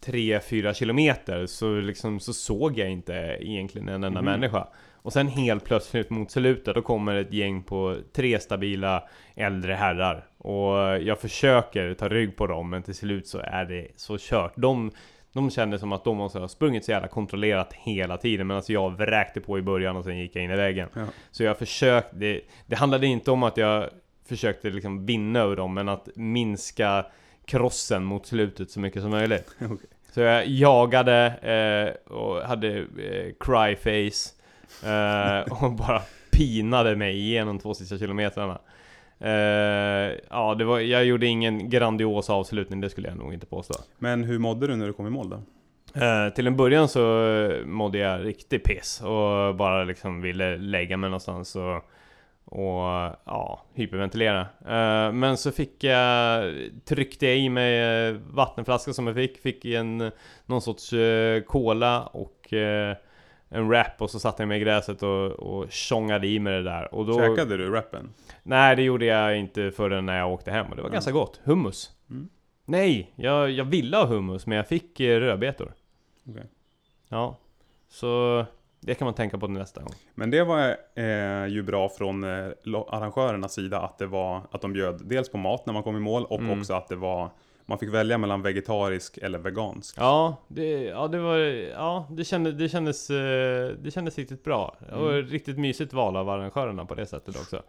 [SPEAKER 1] 3-4 kilometer, så liksom så såg jag inte egentligen en enda
[SPEAKER 2] Mhm.
[SPEAKER 1] människa. Och sen helt plötsligt mot slutet, då kommer ett gäng på tre stabila äldre herrar. Och jag försöker ta rygg på dem, men till slut så är det så kört. De, de kände som att de måste ha sprungit så jävla kontrollerat hela tiden, men alltså jag vräkte på i början och sen gick jag in i väggen.
[SPEAKER 2] Ja.
[SPEAKER 1] Så jag försökte, det, det handlade inte om att jag försökte liksom vinna över dem, men att minska krossen mot slutet så mycket som möjligt.
[SPEAKER 2] Okej.
[SPEAKER 1] Så jag jagade eh, och hade eh, cryface eh, och bara pinade mig igenom två sista kilometrarna. Eh, ja, det var, jag gjorde ingen grandios avslutning, det skulle jag nog inte påstå.
[SPEAKER 2] Men hur mådde du när du kom i mål då?
[SPEAKER 1] Eh, till en början så mådde jag riktigt piss och bara liksom ville lägga mig någonstans och, och ja, hyperventilera. Eh, men så fick jag, tryckte jag i mig vattenflaska som jag fick, fick en någon sorts cola och en wrap och så satte jag mig i gräset och, och tjongade i mig det där. Och då,
[SPEAKER 2] Käkade du rappen?
[SPEAKER 1] Nej, det gjorde jag inte förrän när jag åkte hem och det var
[SPEAKER 2] Ja.
[SPEAKER 1] ganska gott. Hummus.
[SPEAKER 2] Mm.
[SPEAKER 1] Nej, jag, jag ville ha hummus men jag fick eh, rödbetor.
[SPEAKER 2] Okej.
[SPEAKER 1] Ja, så det kan man tänka på nästa gång.
[SPEAKER 2] Men det var eh, ju bra från eh, arrangörernas sida att det var att de bjöd dels på mat när man kom i mål och
[SPEAKER 1] Mm.
[SPEAKER 2] också att det var man fick välja mellan vegetarisk eller vegansk.
[SPEAKER 1] Ja, det, ja, det var, ja, det, kände, det, kändes, eh, det kändes riktigt bra. Och
[SPEAKER 2] Mm.
[SPEAKER 1] riktigt mysigt val av arrangörerna på det sättet också.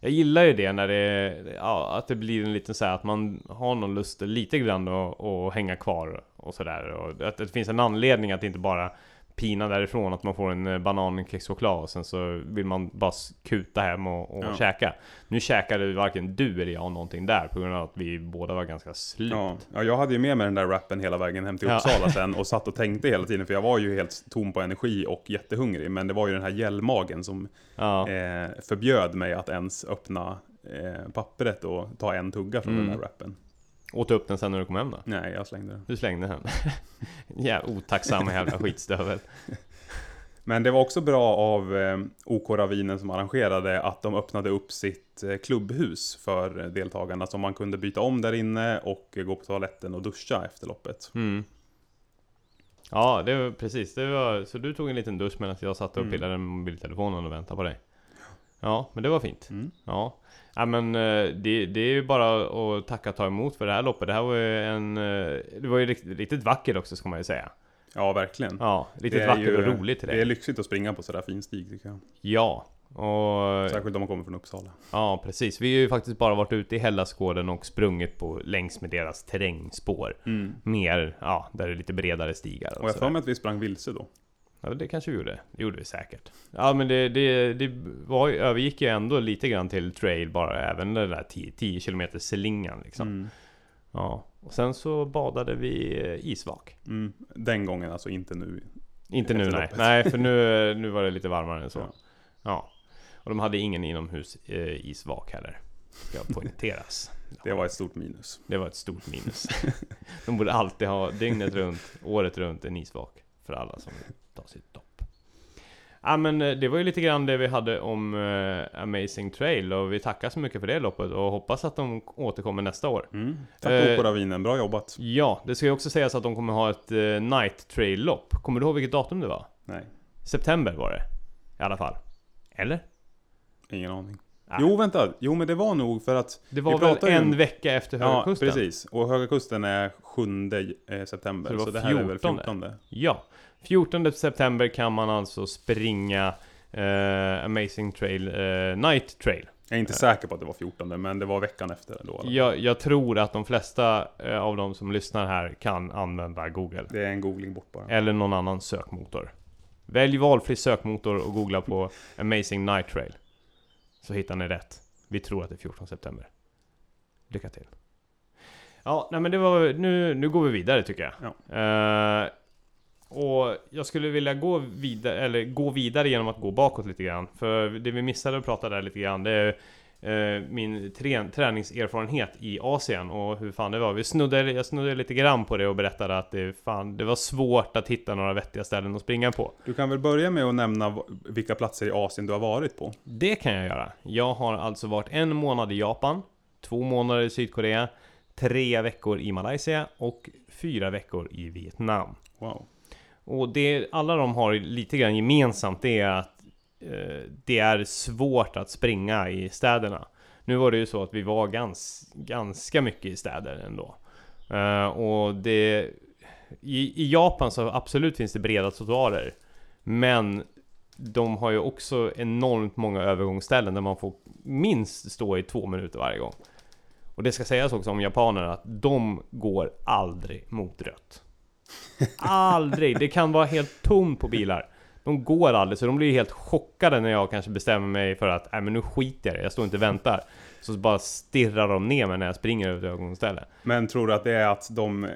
[SPEAKER 1] Jag gillar ju det när det, ja, att det blir en liten så här att man har någon lust lite grann att, att hänga kvar och sådär. Och att det finns en anledning att inte bara pina därifrån, att man får en eh, banan, en kexchoklad och sen så vill man bara kuta hem och, och
[SPEAKER 2] Ja.
[SPEAKER 1] käka. Nu käkade varken du eller jag någonting där på grund av att vi båda var ganska slut.
[SPEAKER 2] Ja, ja, jag hade ju med mig den där rappen hela vägen hem till
[SPEAKER 1] Ja.
[SPEAKER 2] Uppsala sen och satt och tänkte hela tiden för jag var ju helt tom på energi och jättehungrig men det var ju den här gällmagen som
[SPEAKER 1] Ja.
[SPEAKER 2] eh, förbjöd mig att ens öppna eh, pappret och ta en tugga från
[SPEAKER 1] Mm.
[SPEAKER 2] den där rappen.
[SPEAKER 1] Åt upp den sen när du kom hem då?
[SPEAKER 2] Nej, jag slängde den.
[SPEAKER 1] Du slängde den? ja, otacksamma jävla skitstövel.
[SPEAKER 2] Men det var också bra av eh, OK Ravinen som arrangerade att de öppnade upp sitt eh, klubbhus för deltagarna så man kunde byta om där inne och gå på toaletten och duscha efter loppet.
[SPEAKER 1] Mm. Ja, det var precis. Det var, så du tog en liten dusch medan jag satt och
[SPEAKER 2] Mm.
[SPEAKER 1] pillade med mobiltelefonen och väntade på dig? Ja, men det var fint.
[SPEAKER 2] Mm.
[SPEAKER 1] Ja. Ja men eh, det, det är ju bara att tacka och ta emot för det här loppet. Det här var ju en... eh, Det var ju riktigt, riktigt vackert också ska man ju säga.
[SPEAKER 2] Ja, verkligen.
[SPEAKER 1] Ja, riktigt
[SPEAKER 2] Det
[SPEAKER 1] vackert
[SPEAKER 2] ju-
[SPEAKER 1] och roligt till
[SPEAKER 2] Det är
[SPEAKER 1] det.
[SPEAKER 2] lyxigt att springa på sådär fin stig tycker jag.
[SPEAKER 1] Ja, och
[SPEAKER 2] Särskilt om man kommer från Uppsala.
[SPEAKER 1] ja precis. Vi har ju faktiskt bara varit ute i Hellasgården och sprungit på längs med deras terrängspår. Mer, ja, där det är lite bredare stigar
[SPEAKER 2] Och
[SPEAKER 1] och
[SPEAKER 2] jag
[SPEAKER 1] sådär.
[SPEAKER 2] får mig att vi sprang vilse då.
[SPEAKER 1] Ja, det kanske vi gjorde. Det gjorde vi säkert. Ja, men det, det, det var, övergick ju ändå lite grann till trail bara, även den där 10, 10 km slingan liksom.
[SPEAKER 2] Mm.
[SPEAKER 1] Ja, och sen så badade vi eh, isvak.
[SPEAKER 2] Mm. Den gången alltså, inte nu.
[SPEAKER 1] Inte nu nej. Nej, för nu, nu var det lite varmare än så.
[SPEAKER 2] Ja.
[SPEAKER 1] Ja. Och de hade ingen inomhus eh, isvak heller. Ska poängteras.
[SPEAKER 2] Det var ett stort minus.
[SPEAKER 1] Det var ett stort minus. De borde alltid ha dygnet runt, året runt en isvak. För alla som vill ta sitt dopp. Ja men eh, det var ju lite grann det vi hade om eh, Amazing Trail och vi tackar så mycket för det loppet och hoppas att de återkommer nästa år.
[SPEAKER 2] Mm. Tack
[SPEAKER 1] Eh,
[SPEAKER 2] OK Ravinen, bra jobbat.
[SPEAKER 1] Ja, det ska ju också sägas att de kommer ha ett eh, Night Trail-lopp. Kommer du ihåg vilket datum det var?
[SPEAKER 2] Nej,
[SPEAKER 1] September var det. I alla fall. Eller?
[SPEAKER 2] ingen aning.
[SPEAKER 1] Nej.
[SPEAKER 2] Jo, vänta. Jo, men det var nog för att...
[SPEAKER 1] Det var
[SPEAKER 2] Vi
[SPEAKER 1] väl
[SPEAKER 2] ju
[SPEAKER 1] en
[SPEAKER 2] om-
[SPEAKER 1] vecka efter Höga
[SPEAKER 2] Ja,
[SPEAKER 1] Kusten?
[SPEAKER 2] precis. Och Höga Kusten är 7 eh, september.
[SPEAKER 1] Så
[SPEAKER 2] Så
[SPEAKER 1] det
[SPEAKER 2] det,
[SPEAKER 1] var
[SPEAKER 2] här är väl
[SPEAKER 1] 14.
[SPEAKER 2] 14.
[SPEAKER 1] Ja, 14 september kan man alltså springa eh, Amazing Trail, eh, Night Trail.
[SPEAKER 2] Jag är inte säker på att det var 14, men det var veckan efter då.
[SPEAKER 1] Jag, jag tror att de flesta eh, av de som lyssnar här kan använda Google.
[SPEAKER 2] Det är en googling bort bara.
[SPEAKER 1] Eller någon annan sökmotor. Välj valfri sökmotor och googla på Amazing Night Trail. Så hittar ni rätt. Vi tror att det är 14 september. Lycka till. Ja, nej men det var... Nu, nu går vi vidare tycker jag. Eh, och jag skulle vilja gå vidare, eller gå vidare genom att gå bakåt lite grann. För det vi missade att prata där lite grann, det är eh, min trän- träningserfarenhet i Asien och hur fan det var. Vi snuddade, jag snuddade lite grann på det och berättade att det, fan, det var svårt att hitta några vettiga ställen att springa på.
[SPEAKER 2] Du kan väl börja med att nämna vilka platser i Asien du har varit på?
[SPEAKER 1] Det kan jag göra. Jag har alltså varit en månad i Japan, två månader i Sydkorea, tre veckor i Malaysia och fyra veckor i Vietnam.
[SPEAKER 2] Wow.
[SPEAKER 1] Och det alla de har lite grann gemensamt det är att eh, det är svårt att springa i städerna. Nu var det ju så att vi var gans, ganska mycket i städer ändå. Eh, och det... I, I Japan så absolut finns det breda trottoarer. Men de har ju också enormt många övergångsställen där man får minst stå i två minuter varje gång. Och det ska sägas också om japanerna att de går aldrig mot rött. Aldrig! Det kan vara helt tomt på bilar. De går aldrig, så de blir helt chockade när jag kanske bestämmer mig för att Nej men nu skiter jag i det, jag står inte och väntar. Så bara stirrar de ner mig när jag springer över ett övergångsställe.
[SPEAKER 2] Men tror du att det är att de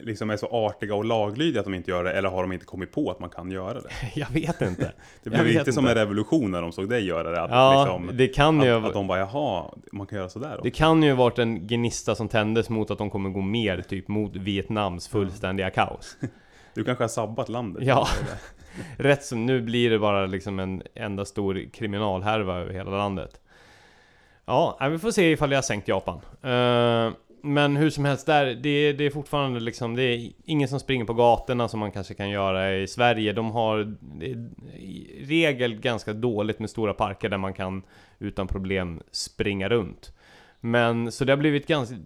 [SPEAKER 2] liksom är så artiga och laglydiga att de inte gör det, eller har de inte kommit på att man kan göra det?
[SPEAKER 1] Jag vet inte.
[SPEAKER 2] Det blev lite som en revolution när de såg dig göra det. Att,
[SPEAKER 1] Ja,
[SPEAKER 2] liksom,
[SPEAKER 1] det kan ju...
[SPEAKER 2] att, att de bara, jaha, man kan göra sådär då?
[SPEAKER 1] Det kan ju ha varit en gnista som tändes mot att de kommer gå mer typ mot Vietnams fullständiga kaos.
[SPEAKER 2] Du kanske har sabbat landet?
[SPEAKER 1] Ja. Rätt som nu blir det bara liksom en enda stor kriminalhärva över hela landet. Ja, vi får se ifall jag har sänkt Japan. Eh, men hur som helst, där, det, det är fortfarande liksom, det är ingen som springer på gatorna som man kanske kan göra i Sverige. De har i regel ganska dåligt med stora parker där man kan utan problem springa runt. Men så det har blivit ganska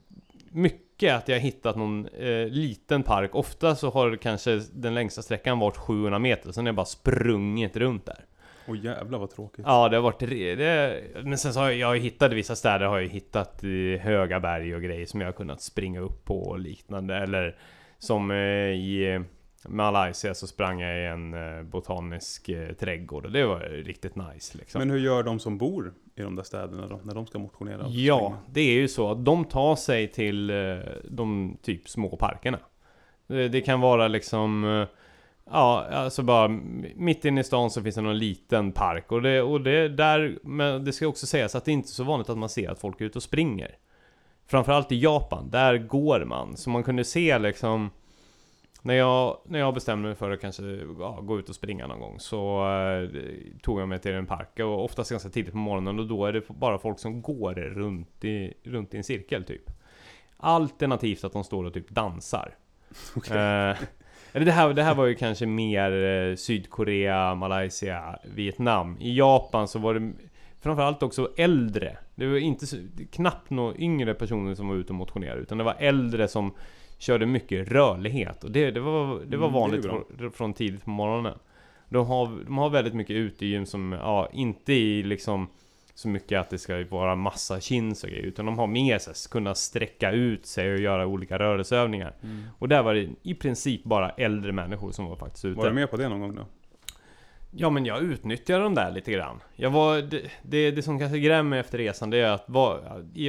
[SPEAKER 1] mycket att jag har hittat någon eh, liten park. Ofta så har kanske den längsta sträckan varit 700 meter, sen har jag bara sprungit runt där.
[SPEAKER 2] Åh jävlar vad tråkigt.
[SPEAKER 1] Ja, det har varit det, Men sen så har jag, jag hittat vissa städer har jag hittat i höga berg och grejer som jag har kunnat springa upp på och liknande. Eller som eh, i Malaysia så sprang jag i en eh, botanisk eh, trädgård och det var riktigt nice liksom.
[SPEAKER 2] Men hur gör de som bor i de där städerna då, när de ska motionera? och
[SPEAKER 1] Ja,
[SPEAKER 2] springa?
[SPEAKER 1] det är ju så att de tar sig till eh, de typ små parkerna. Det kan vara liksom... Ja, alltså bara mitt inne i stan så finns det någon liten park och det, och det där... Men det ska också sägas att det är inte så vanligt att man ser att folk är ute och springer. Framförallt i Japan, där går man. Så man kunde se liksom... När jag, när jag bestämde mig för att kanske ja, gå ut och springa någon gång så eh, tog jag mig till en park och oftast ganska tidigt på morgonen och då är det bara folk som går runt i, runt i en cirkel typ. Alternativt att de står och typ dansar. Eh, eller det här, det här var ju kanske mer eh, Sydkorea, Malaysia, Vietnam. I Japan så var det framförallt också äldre. Det var inte knappt några yngre personer som var ute och motionerade utan det var äldre som körde mycket rörlighet och det, det var, det var
[SPEAKER 2] Mm, det
[SPEAKER 1] vanligt från, från tidigt på morgonen. De har, de har väldigt mycket utegym som, ja, inte i liksom så mycket att det ska vara massa chins och grejer, utan de har mer så här, kunna sträcka ut sig och göra olika rörelseövningar.
[SPEAKER 2] Mm.
[SPEAKER 1] Och där var det i princip bara äldre människor som var faktiskt ute.
[SPEAKER 2] Var du med på det någon gång då?
[SPEAKER 1] Ja men jag utnyttjade dem där lite grann. Jag var, det, det, det som kanske grämmer mig efter resan det är att,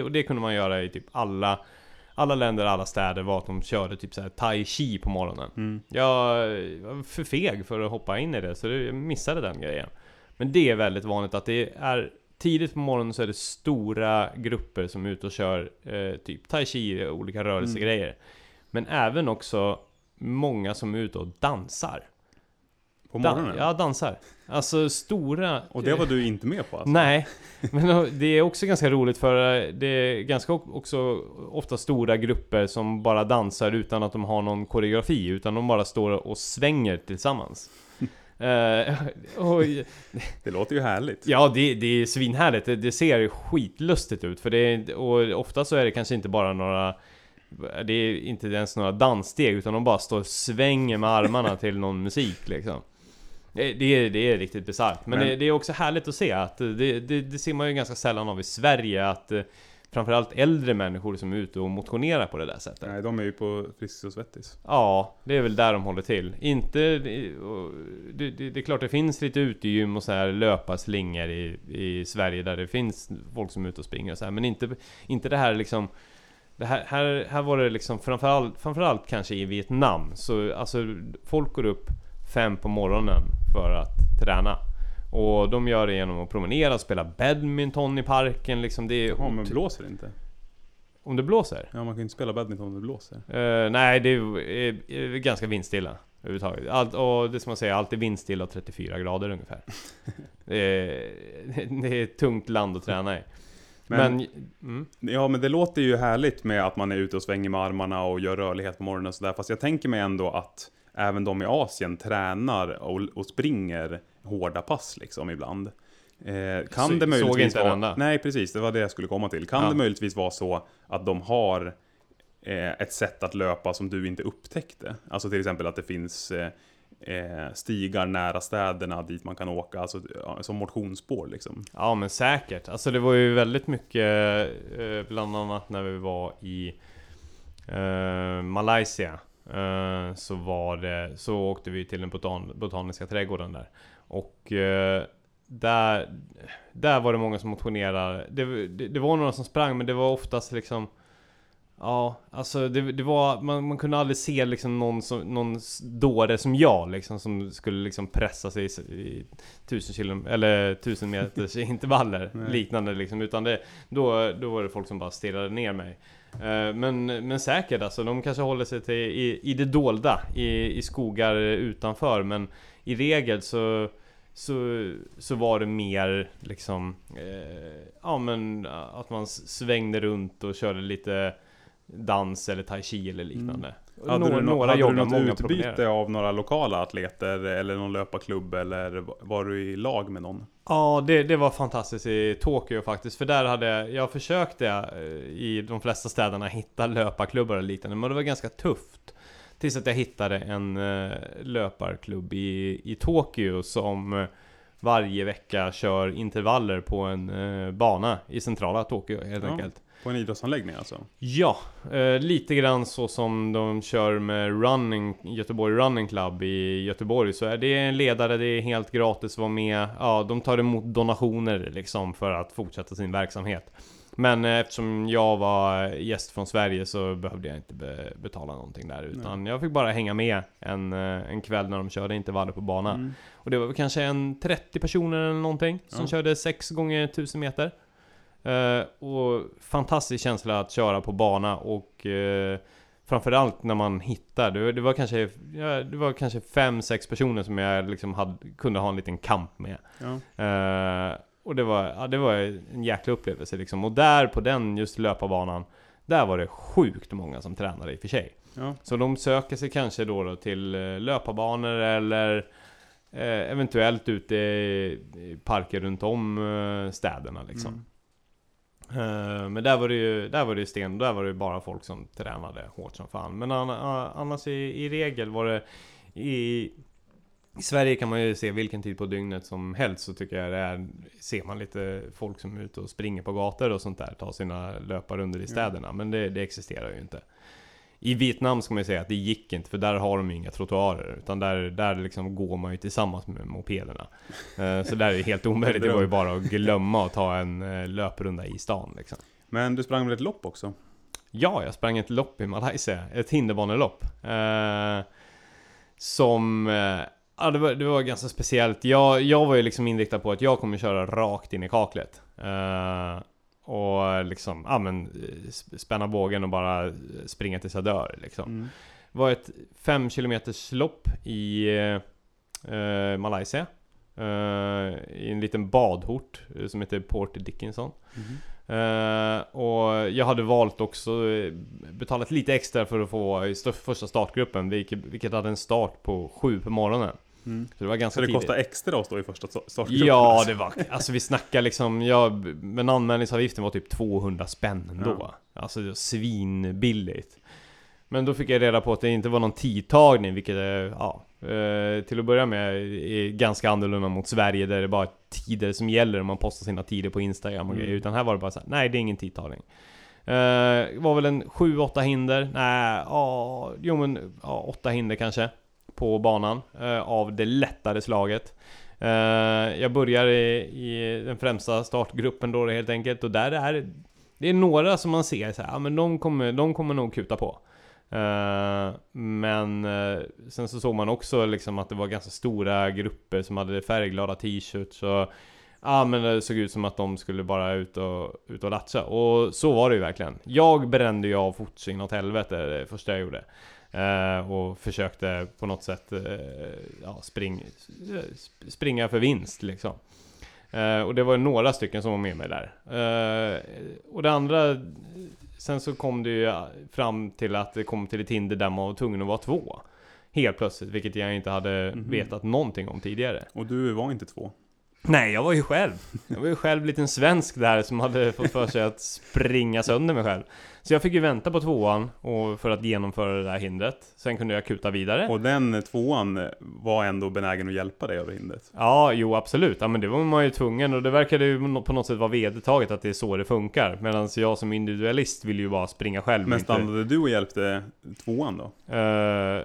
[SPEAKER 1] och det kunde man göra i typ alla alla länder, alla städer var att de körde typ så här tai chi på morgonen.
[SPEAKER 2] Mm.
[SPEAKER 1] Jag var för feg för att hoppa in i det, så jag missade den grejen. Men det är väldigt vanligt att det är tidigt på morgonen så är det stora grupper som är ute och kör eh, typ tai chi, olika rörelsegrejer. Men även också många som är ute och dansar.
[SPEAKER 2] På
[SPEAKER 1] Dan-
[SPEAKER 2] morgonen?
[SPEAKER 1] ja, dansar. Alltså stora...
[SPEAKER 2] Och det var du inte med på alltså?
[SPEAKER 1] Nej, men det är också ganska roligt för eh, det är ganska också ofta stora grupper som bara dansar utan att de har någon koreografi, utan de bara står och svänger tillsammans. Och,
[SPEAKER 2] Det låter ju härligt.
[SPEAKER 1] ja, det, det är svinhärligt. Det, det ser skitlustigt ut, för det är, och ofta så är det kanske inte bara några det är inte ens några danssteg utan de bara står och svänger med armarna till någon musik liksom. Det, det, är, det är riktigt bisarrt. Men,
[SPEAKER 2] Men-
[SPEAKER 1] det, det är också härligt att se att det, det, det ser man ju ganska sällan av i Sverige att eh, Framförallt äldre människor som är ute och motionerar på det där sättet.
[SPEAKER 2] Nej, de är ju på Friskis och Svettis.
[SPEAKER 1] Ja, det är väl där de håller till. Inte... det, det, det är klart det finns lite utegym och så här löparslingor i, i Sverige där det finns folk som är ute och springer och så här, men inte, inte det här liksom... Det här, här, här var det liksom framförallt, framförallt kanske i Vietnam, så alltså folk går upp fem på morgonen för att träna. Och de gör det genom att promenera, spela badminton i parken liksom. Det är
[SPEAKER 2] Ja, men blåser det inte?
[SPEAKER 1] Om det blåser?
[SPEAKER 2] Ja, man kan ju inte spela badminton om det blåser.
[SPEAKER 1] Eh, nej, det är, är, är ganska vindstilla överhuvudtaget. Allt, och det som man säger, alltid vindstilla och 34 grader ungefär. det, är, det är tungt land att träna i. Men...
[SPEAKER 2] Men-
[SPEAKER 1] mm,
[SPEAKER 2] Ja, men det låter ju härligt med att man är ute och svänger med armarna och gör rörlighet på morgonen och sådär. Fast jag tänker mig ändå att även de i Asien tränar och, och springer hårda pass liksom ibland. Eh, kan
[SPEAKER 1] Så-
[SPEAKER 2] det
[SPEAKER 1] såg
[SPEAKER 2] möjligtvis
[SPEAKER 1] inte en
[SPEAKER 2] vara... Nej, precis. Det var det jag skulle komma till. Kan
[SPEAKER 1] Ja.
[SPEAKER 2] det möjligtvis vara så att de har eh, ett sätt att löpa som du inte upptäckte? Alltså till exempel att det finns eh, eh, stigar nära städerna dit man kan åka, alltså som motionsspår liksom.
[SPEAKER 1] ja men säkert. Alltså det var ju väldigt mycket, eh, bland annat när vi var i eh, Malaysia. Så var det, så åkte vi till den botan, botaniska trädgården där. Och eh, där, där var det många som motionerade. Det, det, det var några som sprang men det var oftast liksom Ja, alltså det, det var, man, man kunde aldrig se liksom någon, som, någon dåre som jag liksom som skulle liksom pressa sig i, i tusen kilo, eller tusen meters intervaller liknande liksom utan det, då, då var det folk som bara stirrade ner mig. Eh, men, men säkert alltså, de kanske håller sig till i, i det dolda, i, i skogar utanför men i regel så så, så var det mer liksom eh, Ja men att man svängde runt och körde lite Dans eller tai chi eller liknande. Och
[SPEAKER 2] Hade
[SPEAKER 1] några
[SPEAKER 2] du,
[SPEAKER 1] några
[SPEAKER 2] hade du något
[SPEAKER 1] många
[SPEAKER 2] utbyte av några lokala atleter eller någon löparklubb eller var du i lag med någon?
[SPEAKER 1] Ja, det, det var fantastiskt i Tokyo faktiskt. För där hade jag, jag försökte eh, i de flesta städerna hitta löparklubbar och liknande. Men det var ganska tufft. Tills att jag hittade en eh, löparklubb i, i Tokyo som eh, varje vecka kör intervaller på en eh, bana i centrala Tokyo helt
[SPEAKER 2] Ja.
[SPEAKER 1] enkelt.
[SPEAKER 2] På en idrottsanläggning alltså?
[SPEAKER 1] Ja, lite grann så som de kör med running, Göteborg Running Club i Göteborg så är det en ledare, det är helt gratis att vara med. Ja, de tar emot donationer liksom för att fortsätta sin verksamhet. Men eh, eftersom jag var gäst från Sverige så behövde jag inte be betala någonting där utan jag fick bara hänga med en, eh, en kväll när de körde intervaller på banan.
[SPEAKER 2] Mm.
[SPEAKER 1] Och det var väl kanske en 30 personer eller någonting som
[SPEAKER 2] Ja.
[SPEAKER 1] körde 6 gånger 1000 meter. Eh, och fantastisk känsla att köra på bana och eh, Framförallt när man hittar, det, det var kanske ja, Det var kanske 5-6 personer som jag liksom hade, kunde ha en liten kamp med.
[SPEAKER 2] Ja.
[SPEAKER 1] Eh, och det var, ja, det var en jäkla upplevelse liksom. Och där på den just löparbanan Där var det sjukt många som tränade i och för sig.
[SPEAKER 2] Ja.
[SPEAKER 1] Så de söker sig kanske då, då till eh, löparbanor eller eh, eventuellt ute i parker runt om eh, städerna liksom.
[SPEAKER 2] Mm.
[SPEAKER 1] Eh, Men där var det ju, där var det ju sten, där var det ju bara folk som tränade hårt som fan. Men an- annars i, i regel var det i, i Sverige kan man ju se vilken tid på dygnet som helst så tycker jag det är Ser man lite folk som är ute och springer på gator och sånt där Tar sina löparrunder i städerna. Men det, det existerar ju inte. I Vietnam ska man ju säga att det gick inte för där har de ju inga trottoarer Utan där, där liksom går man ju tillsammans med mopederna. Eh, Så där är det helt omöjligt. Det var ju bara att glömma att ta en eh, löprunda i stan liksom.
[SPEAKER 2] Men du sprang väl ett lopp också?
[SPEAKER 1] Ja, jag sprang ett lopp i Malaysia, ett hinderbanelopp. Eh, som... Eh, ja, det var, det var ganska speciellt. Jag, jag var ju liksom inriktad på att jag kommer köra rakt in i kaklet. Eh, och liksom, ja men, eh, sp- spänna bågen och bara springa tills jag dör liksom.
[SPEAKER 2] Mm.
[SPEAKER 1] Det var ett 5 km lopp i eh, eh, Malaysia. Eh, I en liten badort eh, som heter Port Dickinson.
[SPEAKER 2] Mhm.
[SPEAKER 1] Eh, och jag hade valt också eh, betalat lite extra för att få i st- första startgruppen vilket, vilket hade en start på sju på morgonen.
[SPEAKER 2] Mm.
[SPEAKER 1] Så det var ganska
[SPEAKER 2] Så det
[SPEAKER 1] tidigt.
[SPEAKER 2] kostar extra att stå i första sta- startgruppen?
[SPEAKER 1] Ja, det var... Alltså vi snackar liksom... Ja, men anmälningsavgiften var typ 200 spänn ändå.
[SPEAKER 2] Ja.
[SPEAKER 1] Alltså svinbilligt. Men då fick jag reda på att det inte var någon tidtagning, vilket är... Ja, eh, till att börja med är ganska annorlunda mot Sverige där det bara är tider som gäller och man postar sina tider på Instagram och
[SPEAKER 2] Mm.
[SPEAKER 1] grejer. Utan här var det bara så här, nej det är ingen tidtagning. Eh, det var väl en 7-8 hinder, nej, ja, jo men ja, 8 hinder kanske på banan eh, av det lättare slaget. Eh, jag börjar i, i den främsta startgruppen då helt enkelt och där är det är några som man ser så här, ja, men de kommer, de kommer nog kuta på. Eh, men eh, sen så såg man också liksom att det var ganska stora grupper som hade färgglada t-shirts och Ja men det såg ut som att de skulle bara ut och, ut och latcha och så var det ju verkligen. Jag brände ju av fotsyn åt helvete det första jag gjorde. Eh, och försökte på något sätt eh, ja, spring, sp- springa för vinst liksom. Eh, och det var några stycken som var med mig där. Eh, och det andra, sen så kom det ju fram till att det kom till ett hinder där man var tvungen att vara två. Helt plötsligt, vilket jag inte hade
[SPEAKER 2] Mhm.
[SPEAKER 1] vetat någonting om tidigare.
[SPEAKER 2] Och du var inte två?
[SPEAKER 1] Nej, jag var ju själv. Jag var ju själv en liten svensk där som hade fått för sig att springa sönder mig själv. Så jag fick ju vänta på tvåan och för att genomföra det där hindret. Sen kunde jag kuta vidare.
[SPEAKER 2] Och den tvåan var ändå benägen att hjälpa dig över hindret?
[SPEAKER 1] Ja, jo absolut. Ja men det var man ju tvungen och det verkade ju på något sätt vara vedertaget att det är så det funkar. Medan jag som individualist vill ju bara springa själv.
[SPEAKER 2] Men
[SPEAKER 1] inte-
[SPEAKER 2] stannade du och hjälpte tvåan då?
[SPEAKER 1] Eh,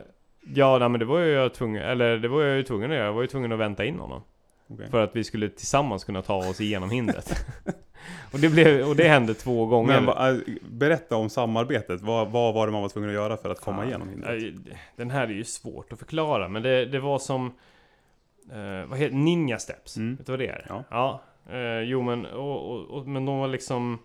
[SPEAKER 1] ja, nej, men det var ju jag tvungen, eller det var jag ju tvungen att göra. Jag var ju tvungen att vänta in honom.
[SPEAKER 2] Okej.
[SPEAKER 1] För att vi skulle tillsammans kunna ta oss igenom hindret. och, det blev, och det hände två gånger.
[SPEAKER 2] Men äh, berätta om samarbetet. Vad, vad var det man var tvungen att göra för att komma
[SPEAKER 1] Fan.
[SPEAKER 2] igenom hindret?
[SPEAKER 1] Ja, Den här är ju svårt att förklara, men det, det var som... Eh, vad heter Ninja steps?
[SPEAKER 2] Mm.
[SPEAKER 1] Vet du vad det är?
[SPEAKER 2] Ja.
[SPEAKER 1] ja eh, jo men, och, och, och, men de var liksom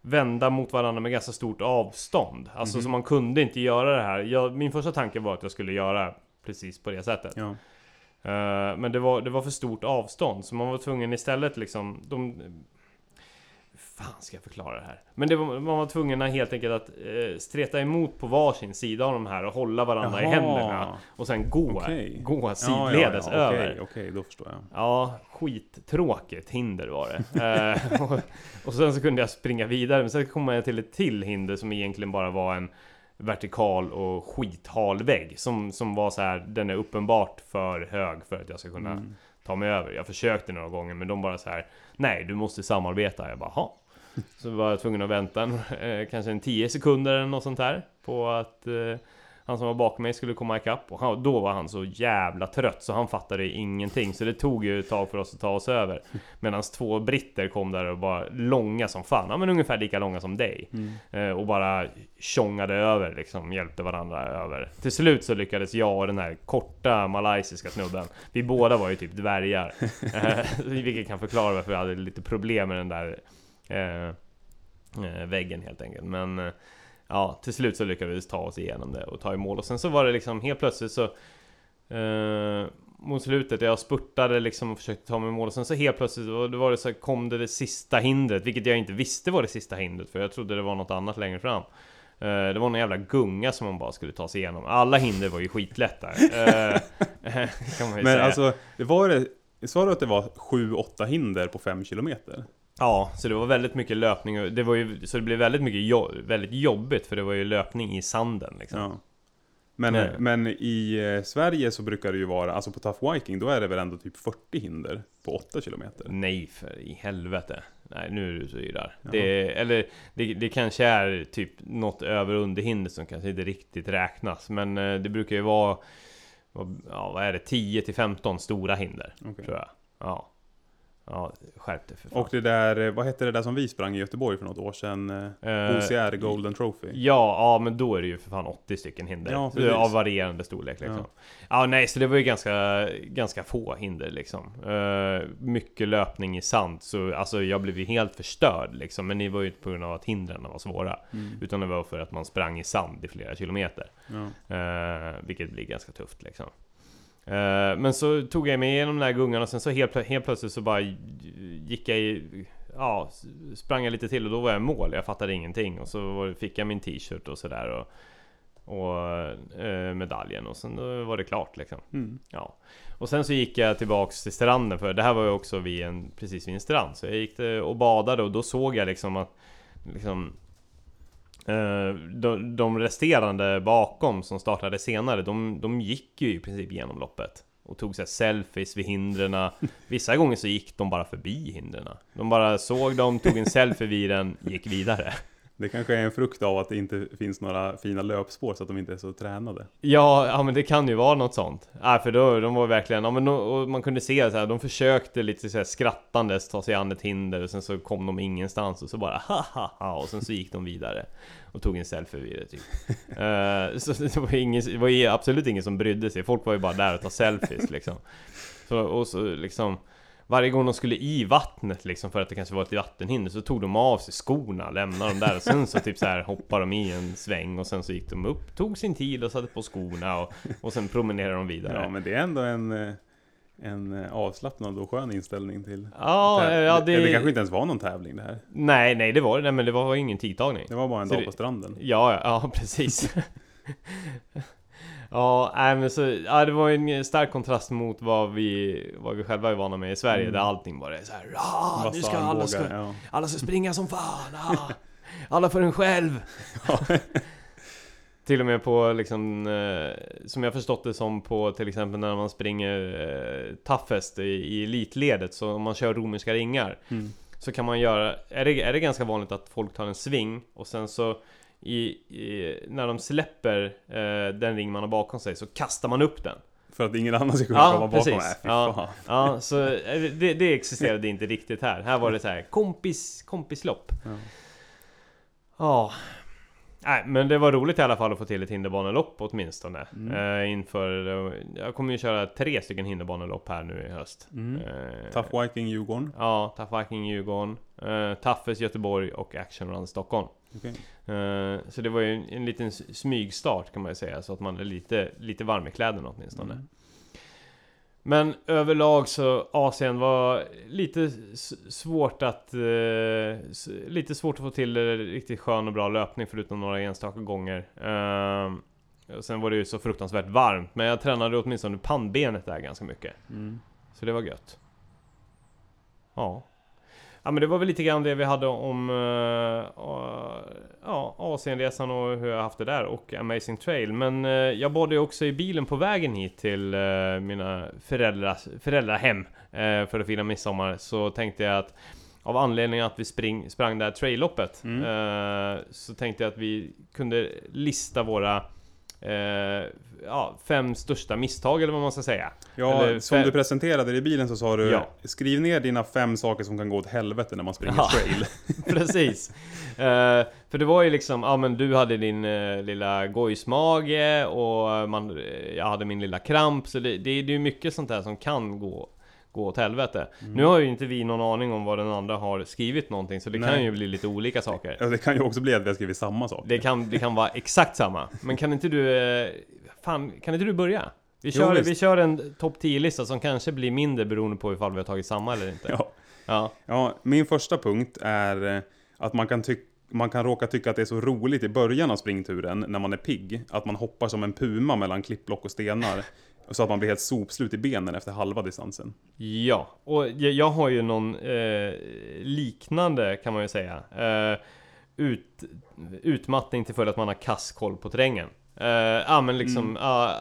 [SPEAKER 1] vända mot varandra med ganska stort avstånd. Alltså
[SPEAKER 2] Mhm.
[SPEAKER 1] så man kunde inte göra det här. Jag, min första tanke var att jag skulle göra precis på det sättet.
[SPEAKER 2] Ja.
[SPEAKER 1] Eh, men det var, det var för stort avstånd, så man var tvungen istället liksom... De, fan ska jag förklara det här? Men det var, man var tvungen att helt enkelt att eh, streta emot på varsin sida av de här och hålla varandra i
[SPEAKER 2] Jaha.
[SPEAKER 1] händerna. Och sen gå,
[SPEAKER 2] Okej.
[SPEAKER 1] gå sidledes
[SPEAKER 2] ja, ja, ja.
[SPEAKER 1] över.
[SPEAKER 2] Okej, okej, då förstår jag.
[SPEAKER 1] Ja, skittråkigt hinder var det. Eh, och, och sen så kunde jag springa vidare, men sen kom jag till ett till hinder som egentligen bara var en vertikal och skithal vägg. Som, som var så här, den är uppenbart för hög för att jag ska kunna
[SPEAKER 2] Mm.
[SPEAKER 1] ta mig över. Jag försökte några gånger, men de bara så här, nej, du måste samarbeta. Jag bara, ha. Så var jag tvungen att vänta eh, kanske en 10 sekunder eller något sånt här på att eh, han som var bakom mig skulle komma ikapp. Och han, då var han så jävla trött så han fattade ingenting. Så det tog ju ett tag för oss att ta oss över. Medan två britter kom där och var långa som fan, ja men ungefär lika långa som dig.
[SPEAKER 2] Mm.
[SPEAKER 1] eh, Och bara tjongade över liksom, hjälpte varandra över. Till slut så lyckades jag och den här korta malaysiska snubben. Vi båda var ju typ dvärgar. Eh, Vilket kan förklara varför jag hade lite problem med den där eh, eh, väggen helt enkelt. Men Ja, till slut så lyckades vi ta oss igenom det och ta i mål. Och sen så var det liksom helt plötsligt så eh, Mot slutet, jag spurtade liksom och försökte ta mig i mål. Och sen så helt plötsligt då var det så kom det det sista hindret Vilket jag inte visste var det sista hindret för jag trodde det var något annat längre fram. Eh, Det var någon jävla gunga som man bara skulle ta sig igenom. Alla hinder var ju skitlätta. Eh, kan man ju
[SPEAKER 2] Men
[SPEAKER 1] säga.
[SPEAKER 2] alltså, det var det... Sa du att det var 7-8 hinder på 5 kilometer?
[SPEAKER 1] Ja, så det var väldigt mycket löpning och det var ju, så det blev väldigt mycket jo väldigt jobbigt för det var ju löpning i sanden liksom.
[SPEAKER 2] Ja. Men,
[SPEAKER 1] Nej.
[SPEAKER 2] men i eh, Sverige så brukar det ju vara, alltså på Tough Viking, då är det väl ändå typ 40 hinder på 8 kilometer?
[SPEAKER 1] Nej för i helvete. Nej nu är du så.
[SPEAKER 2] Jaha.
[SPEAKER 1] Det, eller det, det kanske är typ något över och underhinder som kanske inte riktigt räknas. Men eh, det brukar ju vara, vad- ja vad är det, 10 till 15 stora hinder.
[SPEAKER 2] Okej.
[SPEAKER 1] Tror jag. Ja. Ja, skärp dig för fan.
[SPEAKER 2] Och det där, eh, vad hette det där som vi sprang i Göteborg för något år sedan? Eh, OCR Golden Trophy?
[SPEAKER 1] Ja, ja men då är det ju för fan 80 stycken hinder.
[SPEAKER 2] Ja,
[SPEAKER 1] av varierande storlek liksom. Ja. nej, så det var ju ganska, ganska få hinder liksom. Eh, mycket löpning i sand, så alltså jag blev ju helt förstörd liksom. Men det var ju inte på grund av att hindren var svåra.
[SPEAKER 2] Mm.
[SPEAKER 1] Utan det var för att man sprang i sand i flera kilometer.
[SPEAKER 2] Ja.
[SPEAKER 1] Eh, vilket blir ganska tufft liksom. Eh, men så tog jag mig igenom den här gungan och sen så helt, plö- helt plötsligt så bara gick jag i, Ja, sprang jag lite till och då var jag mål. Jag fattade ingenting. Och så fick jag min t-shirt och sådär och, och eh, medaljen och sen då var det klart liksom.
[SPEAKER 2] Mm.
[SPEAKER 1] Ja. Och sen så gick jag tillbaks till stranden för det här var ju också vid en, precis vid en strand. Så jag gick och badade och då såg jag liksom att liksom de, de resterande bakom som startade senare, de, de gick ju i princip genom loppet. Och tog sig selfies vid hindren. Vissa gånger så gick de bara förbi hindren. De bara såg dem, tog en selfie vid den, gick vidare.
[SPEAKER 2] Det kanske är en frukt av att det inte finns några fina löpspår så att de inte är så tränade.
[SPEAKER 1] Ja, ja men det kan ju vara något sånt. Ja, för då, de var verkligen, ja men då, man kunde se så här, de försökte lite så här skrattandes ta sig an ett hinder och sen så kom de ingenstans och så bara ha ha ha och sen så gick de vidare och tog en selfie vid det typ. Eh, så det var, ingen, det var absolut ingen som brydde sig, folk var ju bara där och ta selfies liksom. Så, och så liksom varje gång de skulle i vattnet liksom för att det kanske var ett vattenhinder så tog de av sig skorna, lämnade dem där och sen så typ så här hoppade de i en sväng och sen så gick de upp, tog sin tid och satte på skorna och, och sen promenerade de vidare.
[SPEAKER 2] Ja, men det är ändå en, eh, en eh, avslappnad och skön inställning till
[SPEAKER 1] Ja, ja
[SPEAKER 2] det...
[SPEAKER 1] det...
[SPEAKER 2] kanske inte ens var någon tävling det här.
[SPEAKER 1] Nej, nej det var det, men det var ingen tidtagning.
[SPEAKER 2] Det var bara en
[SPEAKER 1] Så
[SPEAKER 2] dag
[SPEAKER 1] det-
[SPEAKER 2] på stranden.
[SPEAKER 1] Ja, ja, ja precis. ja, nej, men så, ja, det var en stark kontrast mot vad vi, vad vi själva är vana med i Sverige,
[SPEAKER 2] Mm.
[SPEAKER 1] där allting bara är så här, ah, nu ska alla, ska,
[SPEAKER 2] ja.
[SPEAKER 1] alla ska springa som fan, ah, alla för en själv. Till och med på liksom, eh, som jag förstått det som på till exempel när man springer eh, toughest i, i elitledet, så om man kör romerska ringar
[SPEAKER 2] Mm.
[SPEAKER 1] så kan man göra, är det, är det ganska vanligt att folk tar en sving och sen så i, i, när de släpper eh, den ring man har bakom sig så kastar man upp den.
[SPEAKER 2] För att ingen annan ska kunna
[SPEAKER 1] Ja,
[SPEAKER 2] komma bakom.
[SPEAKER 1] precis.
[SPEAKER 2] Nej, fy
[SPEAKER 1] Ja. Ja, så eh, det, det existerade inte riktigt här. Här var det så här kompis, kompislopp.
[SPEAKER 2] Ja.
[SPEAKER 1] Ja. Nej, men det var roligt i alla fall att få till ett hinderbanelopp åtminstone.
[SPEAKER 2] Mm.
[SPEAKER 1] Eh, inför, eh, jag kommer ju köra tre stycken hinderbanelopp här nu i höst.
[SPEAKER 2] Mm.
[SPEAKER 1] Eh,
[SPEAKER 2] Tough Viking Djurgården.
[SPEAKER 1] Ja, Tough Viking Djurgården, uh, Toughest Göteborg och Action Run Stockholm.
[SPEAKER 2] Okej.
[SPEAKER 1] Eh, så det var ju en, en liten smygstart kan man ju säga, så att man är lite, lite varm i kläderna åtminstone.
[SPEAKER 2] Mm.
[SPEAKER 1] Men överlag så Asien var lite svårt att... eh, lite svårt att få till eh, riktigt skön och bra löpning förutom några enstaka gånger. Och sen var det ju så fruktansvärt varmt, men jag tränade åtminstone pannbenet där ganska mycket.
[SPEAKER 2] Mm.
[SPEAKER 1] Så det var gött. Ja. Ja men det var väl lite grann det vi hade om uh, ja, Asienresan och hur jag haft det där och Amazing Trail. Men eh, jag bad ju också i bilen på vägen hit till eh, mina föräldrars, föräldrahem uh, för att fira midsommar. Så tänkte jag att av anledningen att vi spring, sprang det här trailloppet
[SPEAKER 2] Mm.
[SPEAKER 1] Så tänkte jag att vi kunde lista våra eh, ja, fem största misstag eller vad man ska säga.
[SPEAKER 2] Ja,
[SPEAKER 1] Eller
[SPEAKER 2] som du presenterade det i bilen så sa du
[SPEAKER 1] Ja.
[SPEAKER 2] Skriv ner dina fem saker som kan gå åt helvete när man springer
[SPEAKER 1] Ja.
[SPEAKER 2] trail.
[SPEAKER 1] Precis. Eh, för det var ju liksom, ja men du hade din eh, lilla gojsmage och man, eh, jag hade min lilla kramp. Så det, det, är ju mycket sånt där som kan gå, gå åt helvete.
[SPEAKER 2] Mm.
[SPEAKER 1] Nu har ju inte vi någon aning om vad den andra har skrivit någonting, så det kan
[SPEAKER 2] Nej.
[SPEAKER 1] ju bli lite olika saker.
[SPEAKER 2] Ja, det kan ju också bli att vi har skrivit samma sak.
[SPEAKER 1] Det kan, det kan vara exakt samma. Men kan inte du... eh, Fan, kan inte du börja? Vi
[SPEAKER 2] Jo,
[SPEAKER 1] kör,
[SPEAKER 2] visst.
[SPEAKER 1] vi kör en topp 10-lista som kanske blir mindre beroende på ifall vi har tagit samma eller inte.
[SPEAKER 2] Ja.
[SPEAKER 1] Ja.
[SPEAKER 2] ja, min första punkt är eh, att man kan tycka man kan råka tycka att det är så roligt i början av springturen, när man är pigg, att man hoppar som en puma mellan klippblock och stenar. Så att man blir helt sopslut i benen efter halva distansen.
[SPEAKER 1] Ja, och jag, jag har ju någon eh, liknande kan man ju säga. Eh, ut, utmattning till följd att man har kass koll på terrängen. Eh, ja men liksom,
[SPEAKER 2] Mm.
[SPEAKER 1] ja,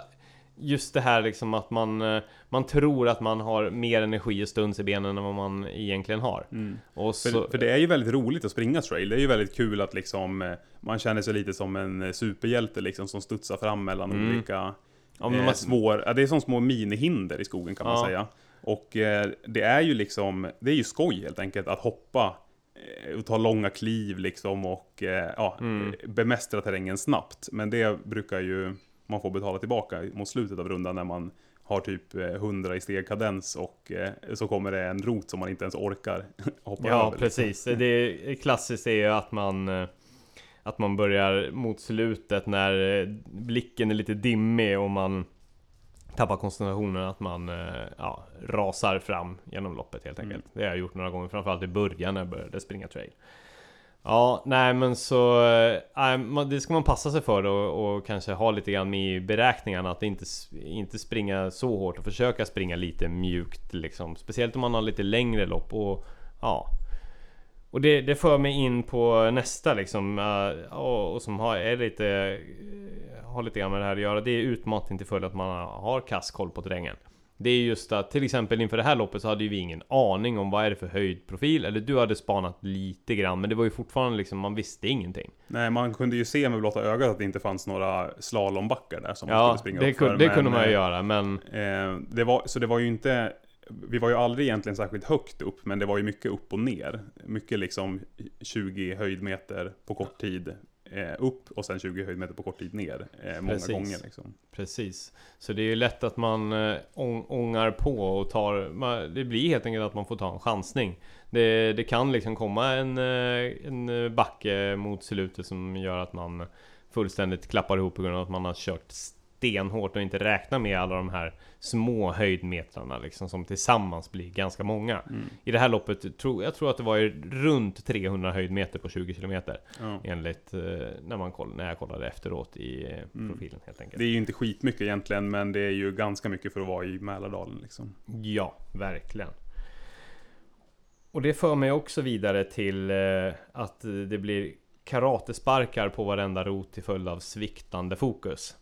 [SPEAKER 1] just det här liksom att man, eh, man tror att man har mer energi och stuns i benen än vad man egentligen har. Och så,
[SPEAKER 2] För, för det är ju väldigt roligt att springa trail. Det är ju väldigt kul att liksom eh, man känner sig lite som en eh, superhjälte liksom som studsar fram mellan
[SPEAKER 1] Mm.
[SPEAKER 2] olika
[SPEAKER 1] ja, men
[SPEAKER 2] eh,
[SPEAKER 1] man,
[SPEAKER 2] svår, ja, det är som små minihinder i skogen kan man
[SPEAKER 1] Ja.
[SPEAKER 2] säga. Och eh, det är ju liksom, det är ju skoj helt enkelt att hoppa eh, och ta långa kliv liksom och eh, ja,
[SPEAKER 1] Mm.
[SPEAKER 2] eh, bemästra terrängen snabbt. Men det brukar ju man få betala tillbaka mot slutet av rundan när man har typ eh, 100 i stegkadens och eh, så kommer det en rot som man inte ens orkar hoppa
[SPEAKER 1] Ja
[SPEAKER 2] över. liksom.
[SPEAKER 1] precis, det klassiskt är ju att man eh, Att man börjar mot slutet när eh, blicken är lite dimmig och man Tappar koncentrationen att man eh, ja, rasar fram genom loppet helt enkelt. Det har jag gjort några gånger, framförallt i början när jag började springa trail. Ja, nej men så... eh, det ska man passa sig för och, och kanske ha lite grann med i beräkningarna att inte, inte springa så hårt och försöka springa lite mjukt liksom. Speciellt om man har lite längre lopp och ja... Och det, det för mig in på nästa liksom, eh, och, och som har, är lite, eh, har lite grann med det här att göra. Det är utmattning till följd att man har kass koll på terrängen. Det är just att till exempel inför det här loppet så hade ju vi ingen aning om vad är det för höjdprofil. Eller du hade spanat lite grann men det var ju fortfarande liksom, man visste ingenting.
[SPEAKER 2] Nej, man kunde ju se med blotta ögat att det inte fanns några slalombackar där som man
[SPEAKER 1] Ja,
[SPEAKER 2] skulle springa
[SPEAKER 1] det,
[SPEAKER 2] upp för.
[SPEAKER 1] det
[SPEAKER 2] men,
[SPEAKER 1] kunde man ju
[SPEAKER 2] eh,
[SPEAKER 1] göra men...
[SPEAKER 2] Eh, det var, så det var ju inte, vi var ju aldrig egentligen särskilt högt upp, men det var ju mycket upp och ner. Mycket liksom 20 höjdmeter på kort tid eh, upp och sen 20 höjdmeter på kort tid ner. Eh, många
[SPEAKER 1] Precis.
[SPEAKER 2] gånger liksom.
[SPEAKER 1] Precis. Så det är ju lätt att man eh, ång- ångar på och tar... Man, det blir helt enkelt att man får ta en chansning. Det, det kan liksom komma en, eh, en backe mot slutet som gör att man fullständigt klappar ihop på grund av att man har kört stenhårt och inte räknar med alla de här små höjdmetrarna liksom som tillsammans blir ganska många. I det här loppet, tro, jag tror att det var runt 300 höjdmeter på 20 kilometer
[SPEAKER 2] Ja.
[SPEAKER 1] enligt eh, när, man koll, när jag kollade efteråt i eh, profilen helt enkelt.
[SPEAKER 2] Det är ju inte skitmycket egentligen, men det är ju ganska mycket för att vara i Mälardalen liksom.
[SPEAKER 1] Ja, verkligen. Och det för mig också vidare till eh, att det blir karatesparkar på varenda rot till följd av sviktande fokus.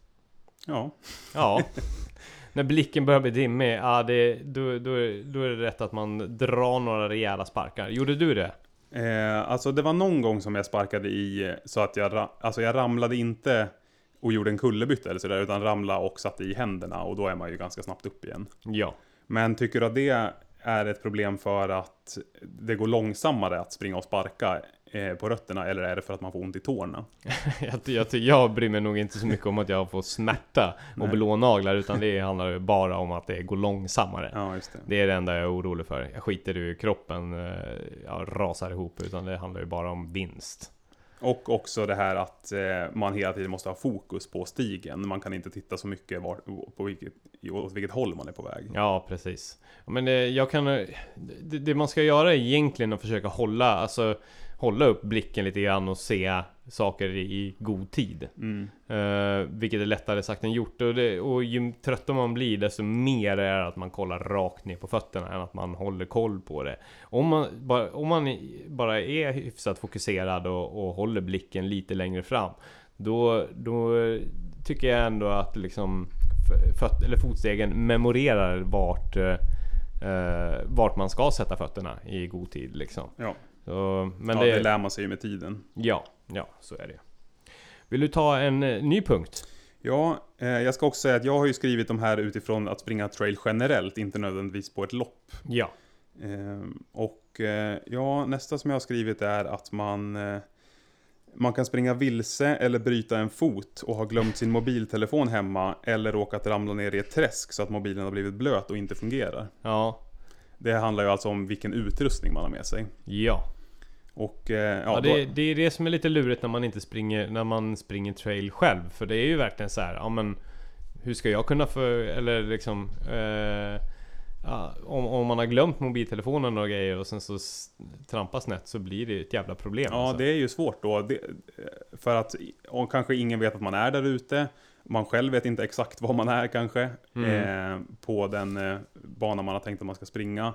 [SPEAKER 2] Ja,
[SPEAKER 1] Ja, när blicken börjar bli dimmig, ja, det, då, då, då är det rätt att man drar några rejäla sparkar. Gjorde du det?
[SPEAKER 2] Eh, alltså det var någon gång som jag sparkade i så att jag, alltså jag ramlade inte och gjorde en kullerbytta eller sådär, utan ramlade och satte i händerna och då är man ju ganska snabbt upp igen.
[SPEAKER 1] Ja.
[SPEAKER 2] Men tycker du att det är ett problem för att det går långsammare att springa och sparka på rötterna eller är det för att man får ont i tårna?
[SPEAKER 1] Jag, jag, jag bryr mig nog inte så mycket om att jag får smärta och blånaglar, utan det handlar bara om att det går långsammare.
[SPEAKER 2] Ja, just det.
[SPEAKER 1] Det är det enda jag är orolig för. Jag skiter i hur kroppen eh, ja, rasar ihop, utan det handlar ju bara om vinst.
[SPEAKER 2] Och också det här att eh, man hela tiden måste ha fokus på stigen. Man kan inte titta så mycket var, på vilket, åt vilket håll man är på väg.
[SPEAKER 1] Ja, precis. Men eh, jag kan... eh, Det, det man ska göra är egentligen att försöka hålla, alltså hålla upp blicken lite grann och se saker i, god tid.
[SPEAKER 2] Mm.
[SPEAKER 1] Eh, vilket är lättare sagt än gjort. Och, det, och ju tröttare man blir desto mer är det att man kollar rakt ner på fötterna än att man håller koll på det. Om man bara, om man bara är hyfsat fokuserad och, och håller blicken lite längre fram. Då, då tycker jag ändå att liksom föt, eller fotstegen memorerar vart eh, vart man ska sätta fötterna i god tid liksom.
[SPEAKER 2] Ja,
[SPEAKER 1] Så, men
[SPEAKER 2] ja
[SPEAKER 1] det,
[SPEAKER 2] det lär man sig ju med tiden.
[SPEAKER 1] ja, ja, så är det. Vill du ta en eh, ny punkt?
[SPEAKER 2] Ja, eh, jag ska också säga att jag har ju skrivit de här utifrån att springa trail generellt, inte nödvändigtvis på ett lopp.
[SPEAKER 1] Ja.
[SPEAKER 2] Ehm, och eh, ja, nästa som jag har skrivit är att man eh, man kan springa vilse eller bryta en fot och ha glömt sin mobiltelefon hemma eller råkat ramla ner i ett träsk så att mobilen har blivit blöt och inte fungerar.
[SPEAKER 1] Ja.
[SPEAKER 2] Det handlar ju alltså om vilken utrustning man har med sig.
[SPEAKER 1] Ja.
[SPEAKER 2] Och eh,
[SPEAKER 1] Ja,
[SPEAKER 2] ja,
[SPEAKER 1] det,
[SPEAKER 2] då,
[SPEAKER 1] det är det som är lite lurigt när man inte springer, när man springer trail själv. För det är ju verkligen så här, ja men hur ska jag kunna för, eller liksom eh, ja, om, om man har glömt mobiltelefonen och grejer och sen så trampas snett så blir det ett jävla problem.
[SPEAKER 2] Ja,
[SPEAKER 1] alltså.
[SPEAKER 2] det är ju svårt då. Det, för att om kanske ingen vet att man är där ute. Man själv vet inte exakt var man är kanske.
[SPEAKER 1] Mm.
[SPEAKER 2] Eh, på den eh, bana man har tänkt att man ska springa.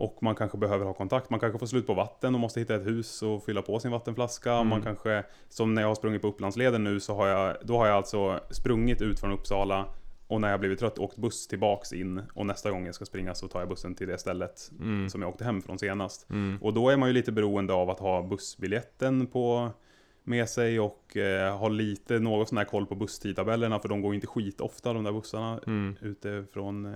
[SPEAKER 2] Och man kanske behöver ha kontakt. Man kanske får slut på vatten och måste hitta ett hus och fylla på sin vattenflaska.
[SPEAKER 1] Mm.
[SPEAKER 2] Man kanske, som när jag har sprungit på Upplandsleden nu, så har jag, då har jag alltså sprungit ut från Uppsala och när jag blivit trött åkt buss tillbaks in och nästa gång jag ska springa så tar jag bussen till det stället
[SPEAKER 1] Mm.
[SPEAKER 2] som jag åkte hem från senast.
[SPEAKER 1] Mm.
[SPEAKER 2] Och då är man ju lite beroende av att ha bussbiljetten på med sig och eh, ha lite något sån här koll på busstidtabellerna för de går ju inte skit ofta de där bussarna
[SPEAKER 1] Mm.
[SPEAKER 2] ute från eh,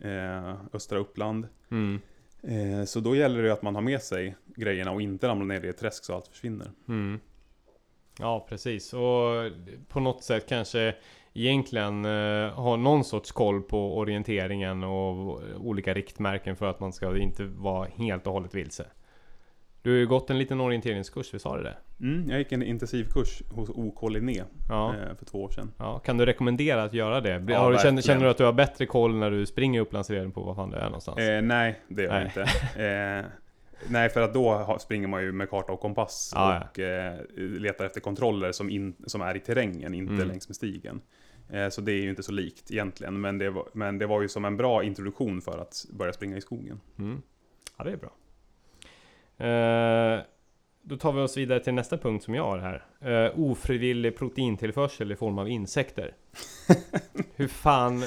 [SPEAKER 2] eh, östra Uppland.
[SPEAKER 1] Mm.
[SPEAKER 2] Eh, så då gäller det att man har med sig grejerna och inte ramlar ner i ett träsk så allt försvinner.
[SPEAKER 1] Mm. Ja, precis. Och på något sätt kanske egentligen eh, ha någon sorts koll på orienteringen och olika riktmärken för att man ska inte vara helt och hållet vilse. Du har ju gått en liten orienteringskurs, vi sa det? där?
[SPEAKER 2] Mm, jag gick en intensivkurs hos OK Linné
[SPEAKER 1] Ja.
[SPEAKER 2] eh, för två år sedan.
[SPEAKER 1] ja. Kan du rekommendera att göra det?
[SPEAKER 2] Ja,
[SPEAKER 1] du, känner, känner du att du har bättre koll när du springer Upplandsleden på vad fan det är någonstans?
[SPEAKER 2] Eh, nej, det gör jag inte. Eh, nej, för att då springer man ju med karta och kompass
[SPEAKER 1] Ja, ja.
[SPEAKER 2] och eh, letar efter kontroller som, in, som är i terrängen, inte
[SPEAKER 1] Mm.
[SPEAKER 2] längs med stigen. Eh, så det är ju inte så likt egentligen, men det, var, men det var ju som en bra introduktion för att börja springa i skogen.
[SPEAKER 1] Mm. Ja, det är bra. Eh, då tar vi oss vidare till nästa punkt som jag har här. Eh, ofrivillig proteintillförsel i form av insekter. Hur fan...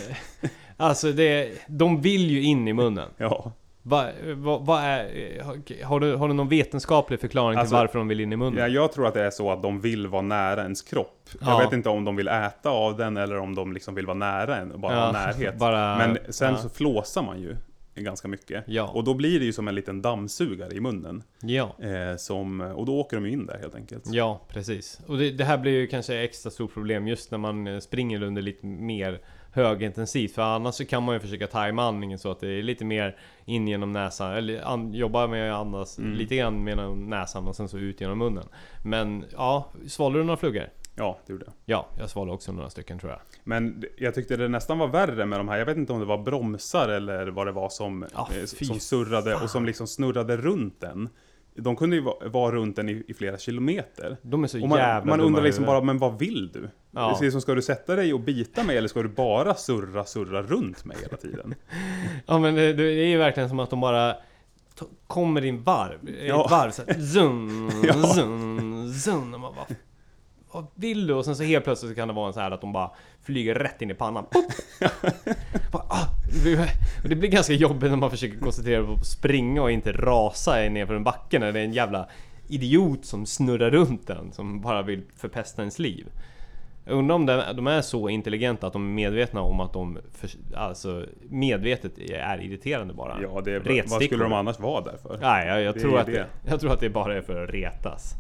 [SPEAKER 1] Alltså det... De vill ju in i munnen.
[SPEAKER 2] Ja,
[SPEAKER 1] Vad va, vad är... har- du, har du någon vetenskaplig förklaring
[SPEAKER 2] Alltså,
[SPEAKER 1] till varför de vill in i munnen?
[SPEAKER 2] ja, jag tror att det är så att de vill vara nära ens kropp.
[SPEAKER 1] Ja.
[SPEAKER 2] Jag vet inte om de vill äta av den eller om de liksom vill vara nära en och bara ha närhet.
[SPEAKER 1] bara,
[SPEAKER 2] Men sen
[SPEAKER 1] ja.
[SPEAKER 2] så flåsar man ju ganska mycket.
[SPEAKER 1] Ja.
[SPEAKER 2] Och då blir det ju som en liten dammsugare i munnen.
[SPEAKER 1] Ja.
[SPEAKER 2] Eh, som, och då åker de ju in där helt enkelt.
[SPEAKER 1] Ja, precis. Och det, det här blir ju kanske extra stort problem just när man eh, springer under lite mer högintensivt. För annars så kan man ju försöka tajma andningen så att det är lite mer in genom näsan. Eller an, jobba med att andas
[SPEAKER 2] Mm.
[SPEAKER 1] lite grann genom näsan och sen så ut genom munnen. Men ja, svalde du några flugor?
[SPEAKER 2] Ja, det gjorde jag.
[SPEAKER 1] Ja, jag svalde också några stycken tror jag.
[SPEAKER 2] Men jag tyckte det nästan var värre med de här. Jag vet inte om det var bromsar eller vad det var som,
[SPEAKER 1] Ja,
[SPEAKER 2] eh, som surrade och som liksom snurrade runt den. De kunde ju va- vara runt den i, i flera kilometer.
[SPEAKER 1] De är så
[SPEAKER 2] Och man,
[SPEAKER 1] jävla
[SPEAKER 2] man undrar liksom bara, men vad vill du?
[SPEAKER 1] Ja.
[SPEAKER 2] Det är som, ska du sätta dig och bita mig eller ska du bara surra, surra runt mig hela tiden?
[SPEAKER 1] Ja men det, det är ju verkligen som att de bara kommer i en varv,
[SPEAKER 2] Ja.
[SPEAKER 1] ett varv såhär zun,
[SPEAKER 2] Ja.
[SPEAKER 1] zun, zun och man bara Vad vill du? Och sen så helt plötsligt så kan det vara en så här att de bara flyger rätt in i pannan bara, ah, det blir ganska jobbigt när man försöker koncentrera sig på att springa och inte rasa ner för en backe när det är en jävla idiot som snurrar runt den som bara vill förpesta ens liv. Jag undrar om de, är så intelligenta att de är medvetna om att de för, alltså medvetet är irriterande bara.
[SPEAKER 2] Ja, det, vad
[SPEAKER 1] Retstickor.
[SPEAKER 2] skulle de annars vara där för?
[SPEAKER 1] Nej, jag, jag,
[SPEAKER 2] är
[SPEAKER 1] tror att
[SPEAKER 2] det.
[SPEAKER 1] det, jag tror att det bara är för att retas.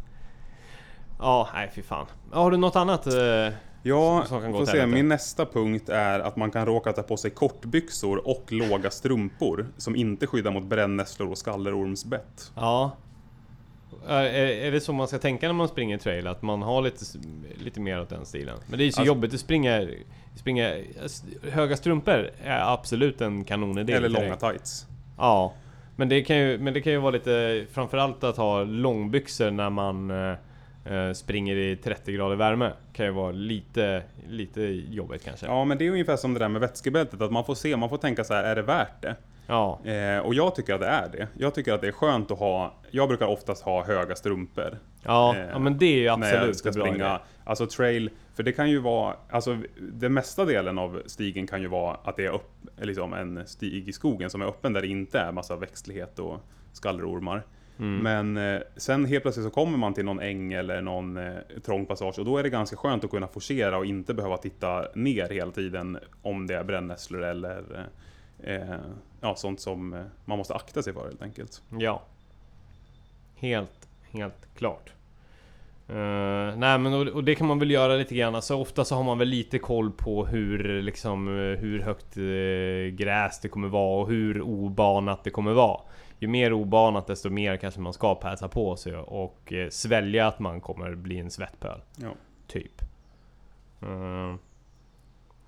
[SPEAKER 1] Ja, nej fy fan. Har du något annat? Eh,
[SPEAKER 2] Ja,
[SPEAKER 1] som kan gå
[SPEAKER 2] får se. Min nästa punkt är att man kan råka ta på sig kortbyxor och låga strumpor som inte skyddar mot brännässlor och skallerormsbett.
[SPEAKER 1] ja. Är, är det så man ska tänka när man springer trail? Att man har lite, lite mer åt den stilen? Men det är ju så
[SPEAKER 2] Alltså-
[SPEAKER 1] jobbigt att springa, springa... Höga strumpor är absolut en kanonidé.
[SPEAKER 2] Eller långa tights.
[SPEAKER 1] Ja, men det kan ju, men det kan ju vara lite framförallt att ha långbyxor när man eh, springer i 30 grader värme. Kan ju vara lite, lite jobbigt kanske.
[SPEAKER 2] Ja, men det är ungefär som det där med vätskebältet, att man får se, man får tänka så här, är det värt det?
[SPEAKER 1] Ja,
[SPEAKER 2] Eh, och jag tycker att det är det. Jag tycker att det är skönt att ha, jag brukar oftast ha höga strumpor.
[SPEAKER 1] ja,
[SPEAKER 2] Eh,
[SPEAKER 1] ja men det är ju
[SPEAKER 2] när jag
[SPEAKER 1] absolut
[SPEAKER 2] ska
[SPEAKER 1] bra
[SPEAKER 2] springa,
[SPEAKER 1] idé.
[SPEAKER 2] alltså trail, för det kan ju vara, alltså den mesta delen av stigen kan ju vara att det är upp, liksom en stig i skogen som är öppen där det inte är massa växtlighet och skallerormar.
[SPEAKER 1] Mm.
[SPEAKER 2] Men eh, sen helt plötsligt så kommer man till någon äng eller någon eh, trång passage och då är det ganska skönt att kunna forcera och inte behöva titta ner hela tiden om det är brännässlor eller eh, ja, sånt som eh, man måste akta sig för helt enkelt.
[SPEAKER 1] Ja. Helt, helt klart. Uh, nej men och, och det kan man väl göra lite grann. Alltså ofta så har man väl lite koll på hur liksom eh, hur högt eh, gräs det kommer vara och hur obanat det kommer vara. Ju mer obanat desto mer kanske man ska päsa på sig och eh, svälja att man kommer bli en svettpöl.
[SPEAKER 2] Ja.
[SPEAKER 1] Typ. Uh,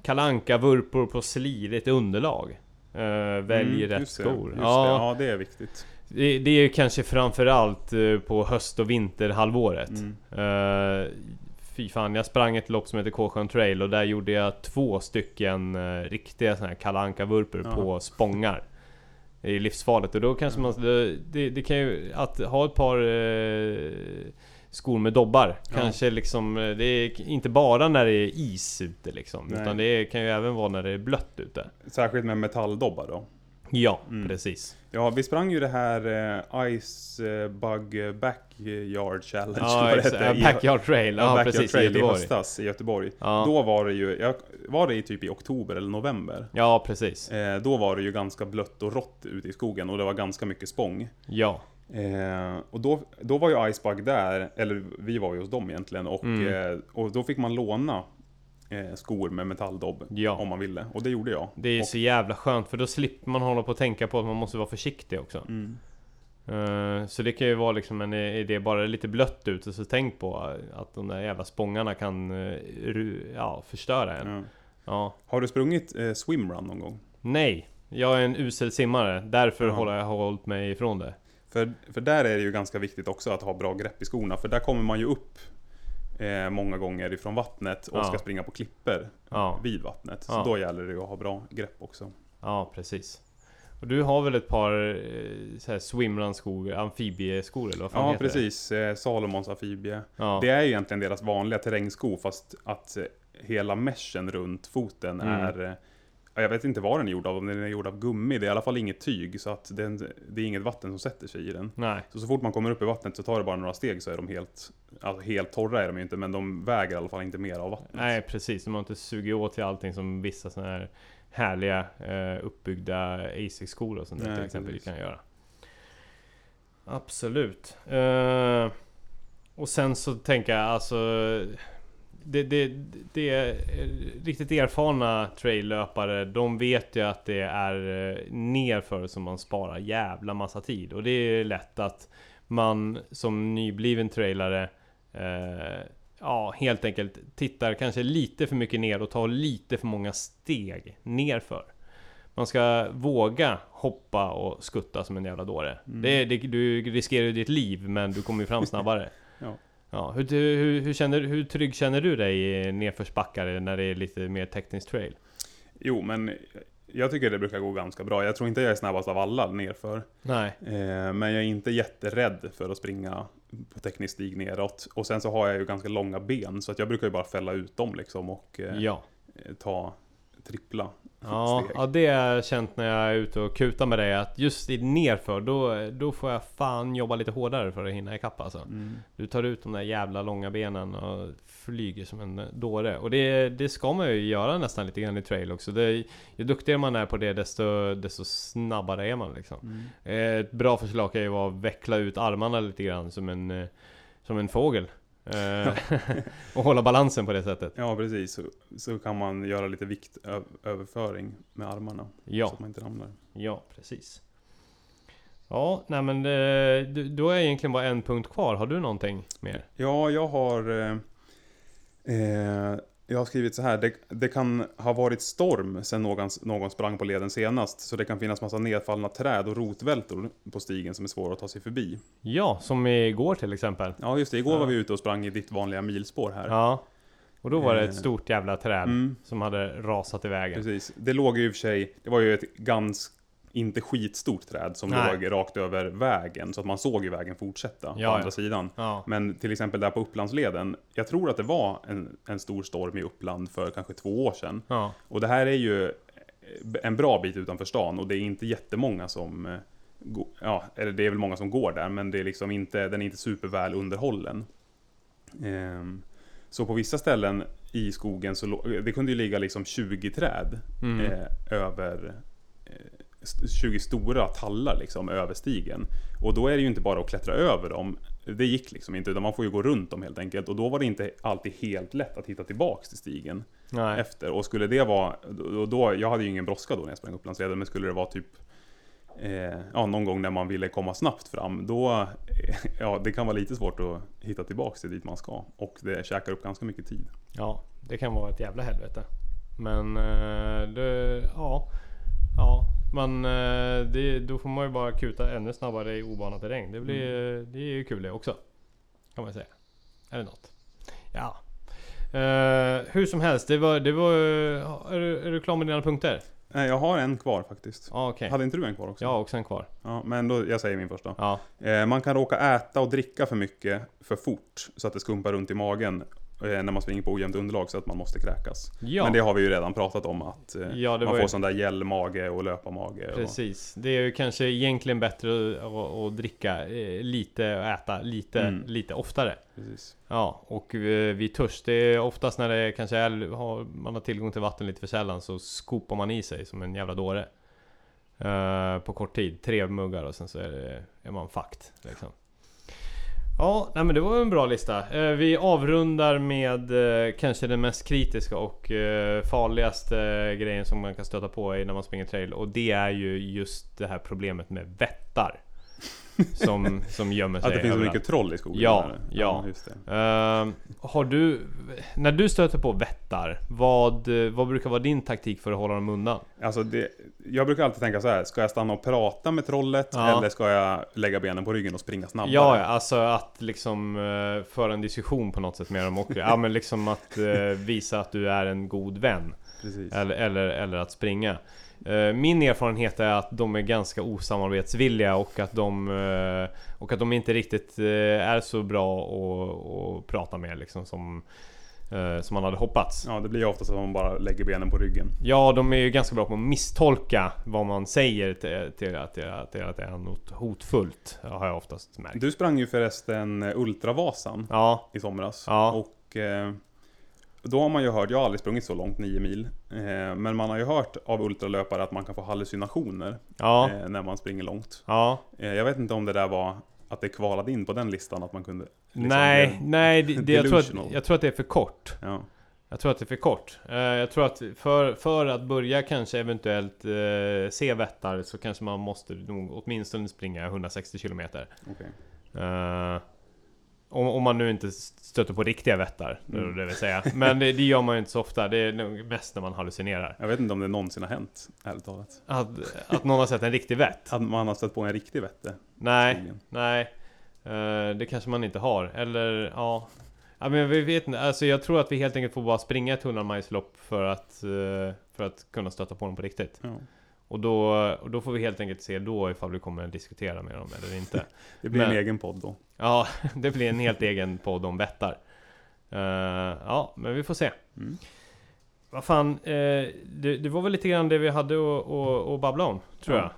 [SPEAKER 1] Kalanka vurpor på slirigt underlag. Eh, välj
[SPEAKER 2] Mm,
[SPEAKER 1] rätt
[SPEAKER 2] det,
[SPEAKER 1] skor.
[SPEAKER 2] Just
[SPEAKER 1] ja,
[SPEAKER 2] det. ja, det är viktigt.
[SPEAKER 1] det, det är ju kanske framförallt eh, på höst och vinterhalvåret.
[SPEAKER 2] Mm.
[SPEAKER 1] Uh, fy fan, jag sprang ett lopp som heter Kåsjön Trail och där gjorde jag två stycken uh, riktiga såna här Kalle Anka-vurpor
[SPEAKER 2] Ja.
[SPEAKER 1] på spångar. Är livsfarligt och då kanske man... Det, det, kan ju... Att ha ett par eh, skor med dobbar
[SPEAKER 2] Ja.
[SPEAKER 1] kanske liksom... eh, Det är inte bara när det är is ute liksom.
[SPEAKER 2] Nej.
[SPEAKER 1] Utan det kan ju även vara när det är blött ute.
[SPEAKER 2] Särskilt med metalldobbar då.
[SPEAKER 1] Ja,
[SPEAKER 2] Mm.
[SPEAKER 1] precis.
[SPEAKER 2] Ja, vi sprang ju det här eh, Ice eh, Bug Backyard Challenge.
[SPEAKER 1] Ja,
[SPEAKER 2] vad det hette, i-
[SPEAKER 1] Backyard Trail.
[SPEAKER 2] Ja,
[SPEAKER 1] Ja,
[SPEAKER 2] Backyard
[SPEAKER 1] precis. I
[SPEAKER 2] Trail i
[SPEAKER 1] Göteborg.
[SPEAKER 2] höstas i Göteborg.
[SPEAKER 1] Ja.
[SPEAKER 2] Då var det ju, jag, var det i typ i oktober eller november?
[SPEAKER 1] Ja, precis.
[SPEAKER 2] Eh, då var det ju ganska blött och rått ute i skogen och det var ganska mycket spång.
[SPEAKER 1] Ja.
[SPEAKER 2] Eh, och då, då var ju Icebug där, eller vi var ju hos dem egentligen, och,
[SPEAKER 1] Mm.
[SPEAKER 2] eh, och då fick man låna eh, skor med metalldobb
[SPEAKER 1] Ja.
[SPEAKER 2] om man ville. Och det gjorde jag.
[SPEAKER 1] Det är
[SPEAKER 2] och,
[SPEAKER 1] så jävla skönt för då slipper man hålla på och tänka på att man måste vara försiktig också.
[SPEAKER 2] mm,
[SPEAKER 1] Eh, så det kan ju vara liksom en idé, bara det är lite blött ute så tänk på att de där jävla spångarna kan eh, ja, förstöra en.
[SPEAKER 2] ja.
[SPEAKER 1] Ja.
[SPEAKER 2] Har du sprungit eh, swimrun någon gång?
[SPEAKER 1] Nej, jag är en usel simmare. Därför håller jag hållit mig ifrån det.
[SPEAKER 2] För, för där är det ju ganska viktigt också att ha bra grepp i skorna, för där kommer man ju upp eh, många gånger ifrån vattnet och
[SPEAKER 1] Ja.
[SPEAKER 2] ska springa på klipper
[SPEAKER 1] Ja,
[SPEAKER 2] vid vattnet. Så
[SPEAKER 1] Ja.
[SPEAKER 2] då gäller det att ha bra grepp också.
[SPEAKER 1] ja precis. Och du har väl ett par eh, swimrun-skor, amfibieskor eller vad fan
[SPEAKER 2] Ja,
[SPEAKER 1] heter
[SPEAKER 2] precis. Eh, Salomons amfibie.
[SPEAKER 1] det?
[SPEAKER 2] Det är ju egentligen deras vanliga terrängsko, fast att eh, hela meshen runt foten
[SPEAKER 1] Mm.
[SPEAKER 2] är... ja, Jag vet inte vad den är gjord av, om den är gjord av gummi. Det är i alla fall inget tyg, så att den, det är inget vatten som sätter sig i den.
[SPEAKER 1] Nej,
[SPEAKER 2] Så, så fort man kommer upp i vattnet så tar det bara några steg så är de helt... Alltså helt torra är de ju inte, men de väger i alla fall inte mer av vattnet.
[SPEAKER 1] nej precis. De har inte sugit åt till allting som vissa sådana här härliga eh, uppbyggda ASIC-skor och sånt där
[SPEAKER 2] Nej,
[SPEAKER 1] till exempel
[SPEAKER 2] precis.
[SPEAKER 1] kan göra. Absolut. Eh, och sen så tänker jag alltså det, det, det är riktigt erfarna traillöpare, de vet ju att det är eh, nerför som man sparar jävla massa tid. Och det är lätt att man som nybliven trailare eh, Ja, helt enkelt tittar kanske lite för mycket ner och tar lite för många steg nerför. Man ska våga hoppa och skutta som en jävla dåre.
[SPEAKER 2] Mm.
[SPEAKER 1] Det, det, du riskerar ju ditt liv, men du kommer ju fram snabbare.
[SPEAKER 2] Ja.
[SPEAKER 1] Ja, hur, hur, hur, känner, hur trygg känner du dig i nedförsbackar när det är lite mer teknisk trail?
[SPEAKER 2] Jo, men jag tycker det brukar gå ganska bra. Jag tror inte jag är snabbast av alla nerför.
[SPEAKER 1] Nej.
[SPEAKER 2] Eh, men jag är inte jätterädd för att springa på teknisk stig neråt. Och sen så har jag ju ganska långa ben, så att jag brukar ju bara fälla ut dem liksom och eh,
[SPEAKER 1] Ja.
[SPEAKER 2] ta trippla
[SPEAKER 1] Ja,
[SPEAKER 2] steg.
[SPEAKER 1] ja, det har jag känt när jag är ute och kutar med dig att just i nerför då, då får jag fan jobba lite hårdare för att hinna ikapp alltså.
[SPEAKER 2] Mm.
[SPEAKER 1] Du tar ut de där jävla långa benen och flyger som en dåre. Och det, det ska man ju göra nästan lite grann i trail också. Det, ju duktigare man är på det desto, desto snabbare är man liksom.
[SPEAKER 2] Mm.
[SPEAKER 1] Eh, Ett bra förslag kan ju vara att veckla ut armarna lite grann som en, eh, som en fågel. Eh, och hålla balansen på det sättet.
[SPEAKER 2] Ja, precis. Så, så kan man göra lite viktöverföring med armarna. Så
[SPEAKER 1] Ja,
[SPEAKER 2] att man inte ramlar.
[SPEAKER 1] ja precis. Ja, nej men eh, du- då är egentligen bara en punkt kvar. Har du någonting mer?
[SPEAKER 2] Ja, jag har... Eh, eh, jag har skrivit så här. Det, det kan ha varit storm sen någon, någon sprang på leden senast. Så det kan finnas massa nedfallna träd och rotvältor på stigen som är svåra att ta sig förbi.
[SPEAKER 1] Ja, som igår till exempel.
[SPEAKER 2] Ja, just det. Igår
[SPEAKER 1] Ja.
[SPEAKER 2] var vi ute och sprang i ditt vanliga milspår här.
[SPEAKER 1] Ja. Och då var det
[SPEAKER 2] Eh,
[SPEAKER 1] ett stort jävla träd
[SPEAKER 2] Mm,
[SPEAKER 1] som hade rasat i vägen.
[SPEAKER 2] precis. Det låg ju i och för sig... Det var ju ett ganska... Inte skitstort träd som
[SPEAKER 1] Nej.
[SPEAKER 2] låg rakt över vägen. Så att man såg ju vägen fortsätta på
[SPEAKER 1] Ja,
[SPEAKER 2] andra
[SPEAKER 1] ja.
[SPEAKER 2] sidan.
[SPEAKER 1] Ja.
[SPEAKER 2] Men till exempel där på Upplandsleden. Jag tror att det var en, en stor storm i Uppland för kanske två år sedan. Och det här är ju en bra bit utanför stan och det är inte jättemånga som... eh, Ja, eller det är väl många som går där, men det är liksom inte, den är inte superväl underhållen. Ehm, så på vissa ställen i skogen så det kunde ju ligga liksom 20 träd
[SPEAKER 1] Mm.
[SPEAKER 2] eh, över eh, 20 stora tallar liksom över stigen. Och då är det ju inte bara att klättra över dem. Det gick liksom inte, utan man får ju gå runt dem helt enkelt. Och då var det inte alltid helt lätt att hitta tillbaks till stigen
[SPEAKER 1] Nej.
[SPEAKER 2] efter. Och skulle det vara, då, då, jag hade ju ingen brådska då när jag sprang Upplandsleden, men skulle det vara typ eh, ja, någon gång när man ville komma snabbt fram, då, ja, det kan vara lite svårt att hitta tillbaks till dit man ska. Och det käkar upp ganska mycket tid.
[SPEAKER 1] Ja, det kan vara ett jävla helvete. Men eh, det, ja, ja, Man, eh, det, då får man ju bara kuta ännu snabbare i obanad terräng. Det blir det är ju kul det också. Kan man säga. Eller något. Ja. Eh, hur som helst, det var... Det var är, du, är du klar med dina punkter?
[SPEAKER 2] Nej, jag har en kvar faktiskt.
[SPEAKER 1] Ja, okej.
[SPEAKER 2] Hade inte du en kvar också?
[SPEAKER 1] Jag har också en kvar.
[SPEAKER 2] Ja, men då, jag säger min första.
[SPEAKER 1] Ja.
[SPEAKER 2] Eh, man kan råka äta och dricka för mycket för fort så att det skumpar runt i magen eh, när man springer på ojämnt underlag så att man måste kräkas.
[SPEAKER 1] Ja.
[SPEAKER 2] Men det har vi ju redan pratat om att eh,
[SPEAKER 1] Ja,
[SPEAKER 2] man får
[SPEAKER 1] ju-
[SPEAKER 2] sån där gällmage och löparmage. Och,
[SPEAKER 1] Precis. Det är ju kanske egentligen bättre att, dricka eh, lite och äta lite,
[SPEAKER 2] Mm.
[SPEAKER 1] lite oftare.
[SPEAKER 2] precis.
[SPEAKER 1] Ja, och eh, vid törst, det är oftast när det kanske är, har, man har tillgång till vatten lite för sällan så skopar man i sig som en jävla dåre. Eh, på kort tid, tre muggar och sen så är, det, är man fucked liksom. Ja, nej men det var en bra lista. Eh, vi avrundar med eh, kanske den mest kritiska och eh, farligaste grejen som man kan stöta på när man springer trail och det är ju just det här problemet med vättar. Som, som gömmer sig
[SPEAKER 2] Att det finns så mycket troll i skogen?
[SPEAKER 1] Ja,
[SPEAKER 2] eller?
[SPEAKER 1] ja.
[SPEAKER 2] det.
[SPEAKER 1] Ehm, har du, när du stöter på vättar, vad, vad brukar vara din taktik för att hålla dem undan?
[SPEAKER 2] Alltså det, jag brukar alltid tänka så här, ska jag stanna och prata med trollet
[SPEAKER 1] Ja.
[SPEAKER 2] eller ska jag lägga benen på ryggen och springa snabbare?
[SPEAKER 1] Ja, ja, alltså att liksom uh, föra en diskussion på något sätt med dem och ja men liksom att eh, visa att du är en god vän. Eller, eller, eller att springa. Eh, min erfarenhet är att de är ganska osamarbetsvilliga och att de, eh, och att de inte riktigt eh, är så bra att, att prata med liksom som, som man hade hoppats.
[SPEAKER 2] Ja, det blir ju ofta så att man bara lägger benen på ryggen.
[SPEAKER 1] Ja, de är ju ganska bra på att misstolka vad man säger till, till, att, det- att, det- att det är något hotfullt. Har jag oftast märkt.
[SPEAKER 2] Du sprang ju förresten Ultravasan
[SPEAKER 1] Ja,
[SPEAKER 2] i somras.
[SPEAKER 1] Ja.
[SPEAKER 2] Och då har man ju hört, jag har aldrig sprungit så långt, 9 mil. Eh, men man har ju hört av ultralöpare att man kan få hallucinationer
[SPEAKER 1] ja,
[SPEAKER 2] eh, när man springer långt.
[SPEAKER 1] ja.
[SPEAKER 2] Eh, jag vet inte om det där var att det kvalade in på den listan, att man kunde... liksom
[SPEAKER 1] nej, nej, det, det, jag, tror att, jag tror att det är för kort.
[SPEAKER 2] Ja,
[SPEAKER 1] Jag tror att det är för kort. Eh, jag tror att för, för att börja kanske eventuellt eh, se vättar så kanske man måste nog åtminstone springa 160 km.
[SPEAKER 2] okej.
[SPEAKER 1] Eh, om, om man nu inte stöter på riktiga vättar,
[SPEAKER 2] Mm.
[SPEAKER 1] det vill säga. Men det, det gör man ju inte så ofta. Det är nog mest när man hallucinerar.
[SPEAKER 2] Jag vet inte om det någonsin har hänt, ärligt talat.
[SPEAKER 1] Att, att någon har sett en riktig vätt?
[SPEAKER 2] Att man har stött på en riktig vätte.
[SPEAKER 1] Nej,
[SPEAKER 2] skogen.
[SPEAKER 1] nej. Eh, det kanske man inte har. Eller ja. Ja men vi vet inte. Alltså jag tror att vi helt enkelt får bara springa ett 100 majslopp för att, eh, för att kunna stöta på dem på riktigt.
[SPEAKER 2] Ja.
[SPEAKER 1] Och då, och då får vi helt enkelt se då ifall vi kommer att diskutera med dem eller inte.
[SPEAKER 2] Det blir
[SPEAKER 1] Men-
[SPEAKER 2] en egen podd då.
[SPEAKER 1] Ja, det blir en helt egen podd om vättar. Eh, ja, men vi får se.
[SPEAKER 2] Mm.
[SPEAKER 1] Vad fan, eh, det, det var väl lite grann det vi hade att, babbla om, tror
[SPEAKER 2] Ja.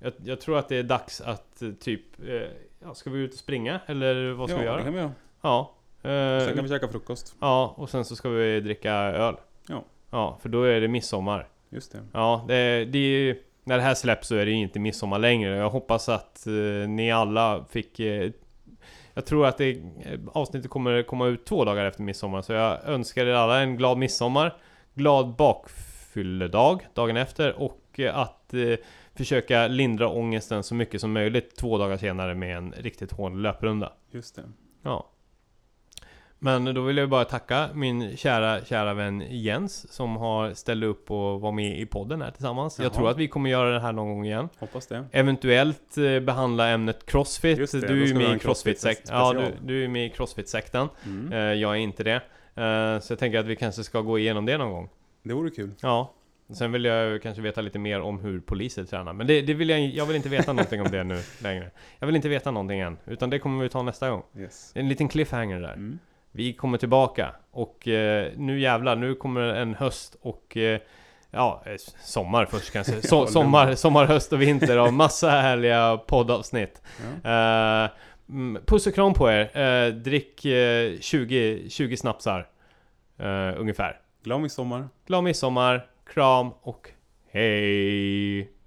[SPEAKER 1] jag. jag. Jag tror att det är dags att eh, typ, eh, ja, ska vi ut och springa? Eller vad ska
[SPEAKER 2] ja,
[SPEAKER 1] vi
[SPEAKER 2] det
[SPEAKER 1] göra?
[SPEAKER 2] kan vi göra.
[SPEAKER 1] Ja. eh,
[SPEAKER 2] Sen kan vi käka frukost.
[SPEAKER 1] Ja, och sen så ska vi dricka öl.
[SPEAKER 2] Ja.
[SPEAKER 1] Ja, för då är det midsommar.
[SPEAKER 2] Just det.
[SPEAKER 1] Ja, det, det ju, när det här släpps så är det ju inte midsommar längre. Jag hoppas att eh, ni alla fick... Eh, jag tror att det, eh, avsnittet kommer komma ut två dagar efter midsommar, så jag önskar er alla en glad midsommar, glad bakfylledag dagen efter och eh, att eh, försöka lindra ångesten så mycket som möjligt två dagar senare med en riktigt hård löprunda.
[SPEAKER 2] Just det.
[SPEAKER 1] Ja. Men då vill jag bara tacka min kära, kära vän Jens som har ställt upp och var med i podden här tillsammans. Jag
[SPEAKER 2] Jaha.
[SPEAKER 1] tror att vi kommer göra det här någon gång igen.
[SPEAKER 2] Hoppas det.
[SPEAKER 1] Eventuellt eh, behandla ämnet Crossfit.
[SPEAKER 2] Det,
[SPEAKER 1] du är ju med i
[SPEAKER 2] en
[SPEAKER 1] Crossfit-sekten. Ja, du, du är med i Crossfit-sekten.
[SPEAKER 2] Mm.
[SPEAKER 1] Eh, jag är inte det. Eh, så jag tänker att vi kanske ska gå igenom det någon gång.
[SPEAKER 2] Det vore kul.
[SPEAKER 1] Ja. Sen vill jag kanske veta lite mer om hur poliser tränar. Men det, det vill jag, jag vill inte veta någonting om det nu längre. Jag vill inte veta någonting än. Utan det kommer vi ta nästa gång.
[SPEAKER 2] Yes.
[SPEAKER 1] En liten cliffhanger där.
[SPEAKER 2] Mm.
[SPEAKER 1] Vi kommer tillbaka och eh, nu jävlar, nu kommer en höst och eh, Ja, eh, sommar först kanske. So sommar, sommar, höst och vinter och massa härliga poddavsnitt.
[SPEAKER 2] Ja.
[SPEAKER 1] Eh, mm, puss och kram på er. Eh, drick eh, 20, 20 snapsar. ungefär.
[SPEAKER 2] Glad midsommar.
[SPEAKER 1] Glad midsommar, kram och hej!